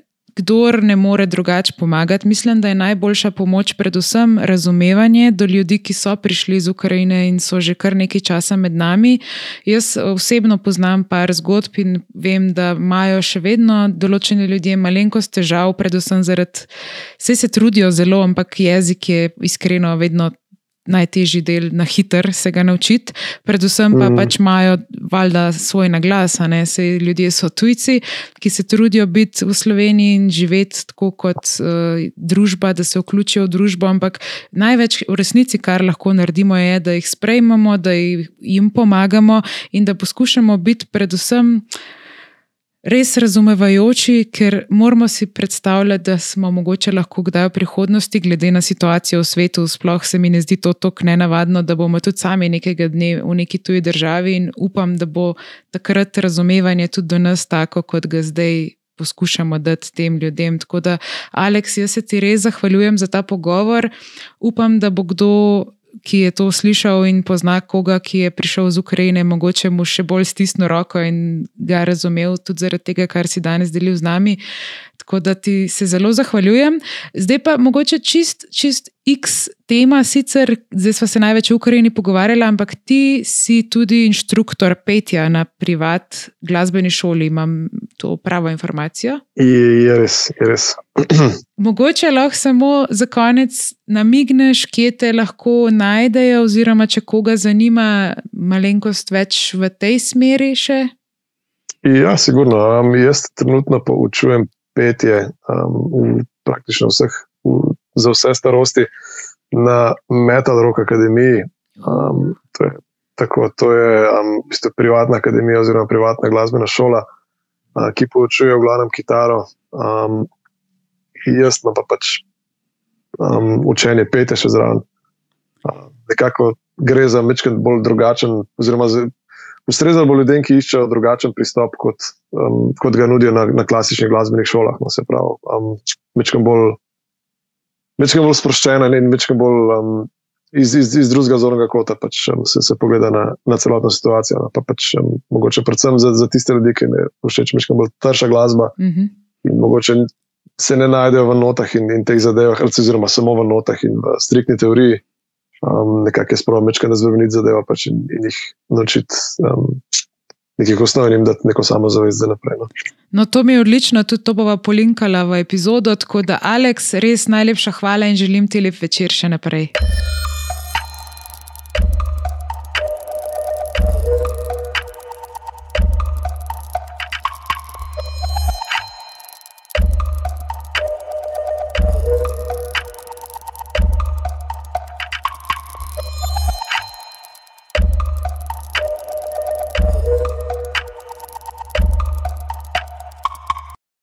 kdor ne more drugače pomagati. Mislim, da je najboljša pomoč predvsem razumevanje do ljudi, ki so prišli iz Ukrajine in so že kar nekaj časa med nami. Jaz osebno poznam par zgodb in vem, da imajo še vedno določeni ljudje malenkost težav, predvsem zaradi, vse se trudijo zelo, ampak jezik je iskreno vedno najtežji del na hiter se ga naučiti, predvsem pa mm. pač imajo valjda svoj naglas, ne se ljudje so tujci, ki se trudijo biti v Sloveniji in živeti tako kot uh, družba, da se vključijo v družbo, ampak največ v resnici, kar lahko naredimo, je, da jih sprejmemo, da jim pomagamo in da poskušamo biti predvsem res razumevajoči, ker moramo si predstavljati, da smo mogoče lahko kdaj v prihodnosti, glede na situacijo v svetu, sploh se mi ne zdi to tako nenavadno, da bomo tudi sami nekega dne v neki tuji državi in upam, da bo takrat razumevanje tudi do nas tako, kot ga zdaj. Poskušamo dati tem ljudem. Tako da, Aleks, jaz se ti res zahvaljujem za ta pogovor. Upam, da bo kdo ki je to slišal in pozna koga, ki je prišel iz Ukrajine, mogoče mu še bolj stisnil roko in ga razumel tudi zaradi tega, kar si danes delil z nami. Tako da ti se zelo zahvaljujem. Zdaj pa mogoče čist, čist X tema, sicer zdaj smo se največ v Ukrajini pogovarjali, ampak ti si tudi inštruktor petja na privat glasbeni šoli. Imam to pravo informacijo? Je res, je res. mogoče lahko samo za konec namigneš, kje te lahko najdejo, oziroma če koga zanima malenkost več v tej smeri še. Ja, sigurno. Um, jaz trenutno poučujem petje um, v praktično vseh, v, za vse starosti na Metal Rock Akademiji. Um, to je, tako, to je um, bistvo, privatna akademija oziroma privatna glasbena šola, ki poučuje v glavnem kitaro. Um, jaz pa pač um, učenje pete še zraven. Uh, nekako gre za nekaj bolj drugačen, oziroma ustrezal bo ljudem, ki iščejo drugačen pristop, kot, um, kot ga nudijo na, na klasičnih glasbenih šolah. No, se pravi, um, večkrat bolj, bolj sproščena in večkrat bolj um, iz, iz, iz drugega zornega kota pač, um, se, se pogleda na, na celotno situacijo. No, pa pač, um, mogoče predvsem za, za tiste ljudi, ki jim všeč večkrat bolj trša glasba. Mm -hmm. Mogoče se ne najdejo v notah in, in teh zadevah, oziroma samo v notah in v striktni teoriji um, nekako spravo mečka na zvrniti zadeva pač in, in jih naučiti um, nekih osnov in jim dati neko samo zavest za naprej. No. no, to mi je odlično, tudi to bova polinkala v epizodo. Tako da, Aleks, res najlepša hvala in želim ti lep večer še naprej.